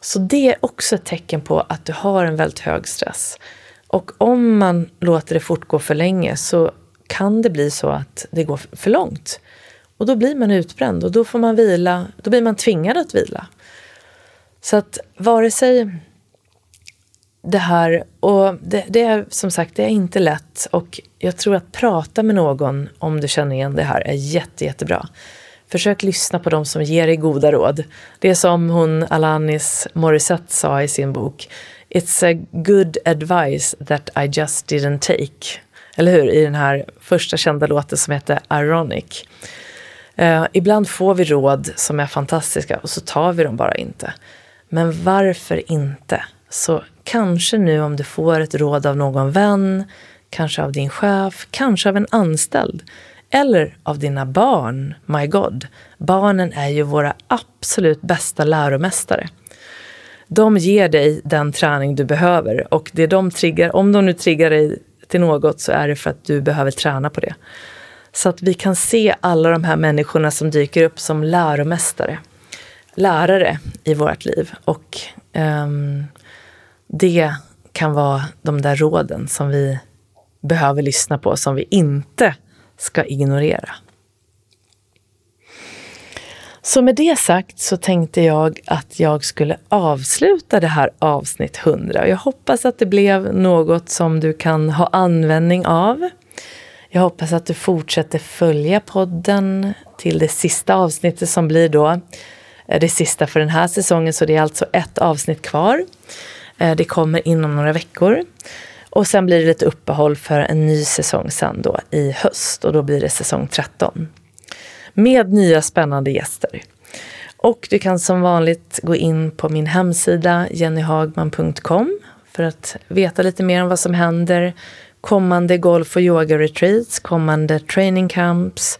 Så det är också ett tecken på att du har en väldigt hög stress. Och om man låter det fortgå för länge så kan det bli så att det går för långt. Och då blir man utbränd och då får man vila, då blir man tvingad att vila. Så att vare sig det här, och det, det, är som sagt, det är inte lätt och jag tror att prata med någon om du känner igen det här är jätte, jättebra. Försök lyssna på dem som ger dig goda råd. Det är som hon Alanis Morissette sa i sin bok. It's a good advice that I just didn't take. Eller hur? I den här första kända låten som heter Ironic. Uh, ibland får vi råd som är fantastiska och så tar vi dem bara inte. Men varför inte? Så kanske nu om du får ett råd av någon vän, kanske av din chef, kanske av en anställd eller av dina barn. My God, barnen är ju våra absolut bästa läromästare. De ger dig den träning du behöver och det de triggar, om de nu triggar dig till något så är det för att du behöver träna på det. Så att vi kan se alla de här människorna som dyker upp som läromästare, lärare i vårt liv. Och um, det kan vara de där råden som vi behöver lyssna på, som vi inte ska ignorera. Så med det sagt så tänkte jag att jag skulle avsluta det här avsnitt 100. Jag hoppas att det blev något som du kan ha användning av. Jag hoppas att du fortsätter följa podden till det sista avsnittet som blir då det sista för den här säsongen, så det är alltså ett avsnitt kvar. Eh, det kommer inom några veckor. Och sen blir det lite uppehåll för en ny säsong sen då i höst och då blir det säsong 13 med nya spännande gäster. Och du kan som vanligt gå in på min hemsida jennyhagman.com för att veta lite mer om vad som händer. Kommande golf och yoga-retreats, kommande training camps.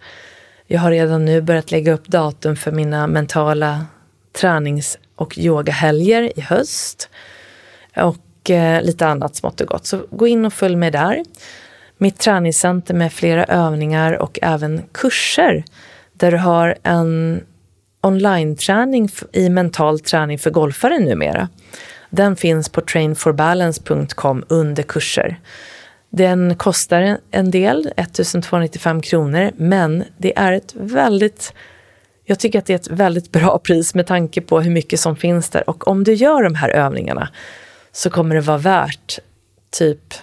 Jag har redan nu börjat lägga upp datum för mina mentala tränings och yogahelger i höst. Och eh, lite annat smått och gott. Så gå in och följ mig där. Mitt träningscenter med flera övningar och även kurser där du har en online-träning i mental träning för golfare numera. Den finns på trainforbalance.com under kurser. Den kostar en del, 1295 kronor, men det är ett väldigt jag tycker att det är ett väldigt bra pris med tanke på hur mycket som finns där. Och om du gör de här övningarna så kommer det vara värt typ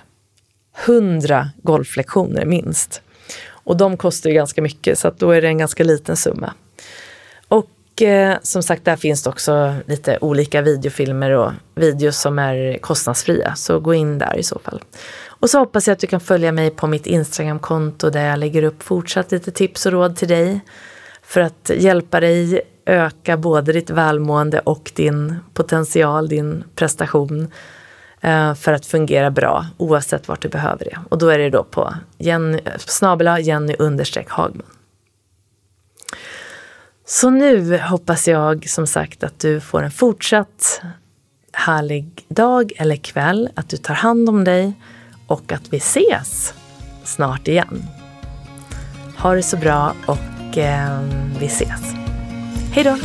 100 golflektioner minst. Och de kostar ju ganska mycket så att då är det en ganska liten summa. Och eh, som sagt, där finns det också lite olika videofilmer och videos som är kostnadsfria. Så gå in där i så fall. Och så hoppas jag att du kan följa mig på mitt Instagramkonto där jag lägger upp fortsatt lite tips och råd till dig. För att hjälpa dig öka både ditt välmående och din potential, din prestation eh, för att fungera bra oavsett vart du behöver det. Och då är det då på Jenny, snabela Jenny understreck Hagman. Så nu hoppas jag som sagt att du får en fortsatt härlig dag eller kväll, att du tar hand om dig och att vi ses snart igen. Ha det så bra och eh, vi ses. Hej då!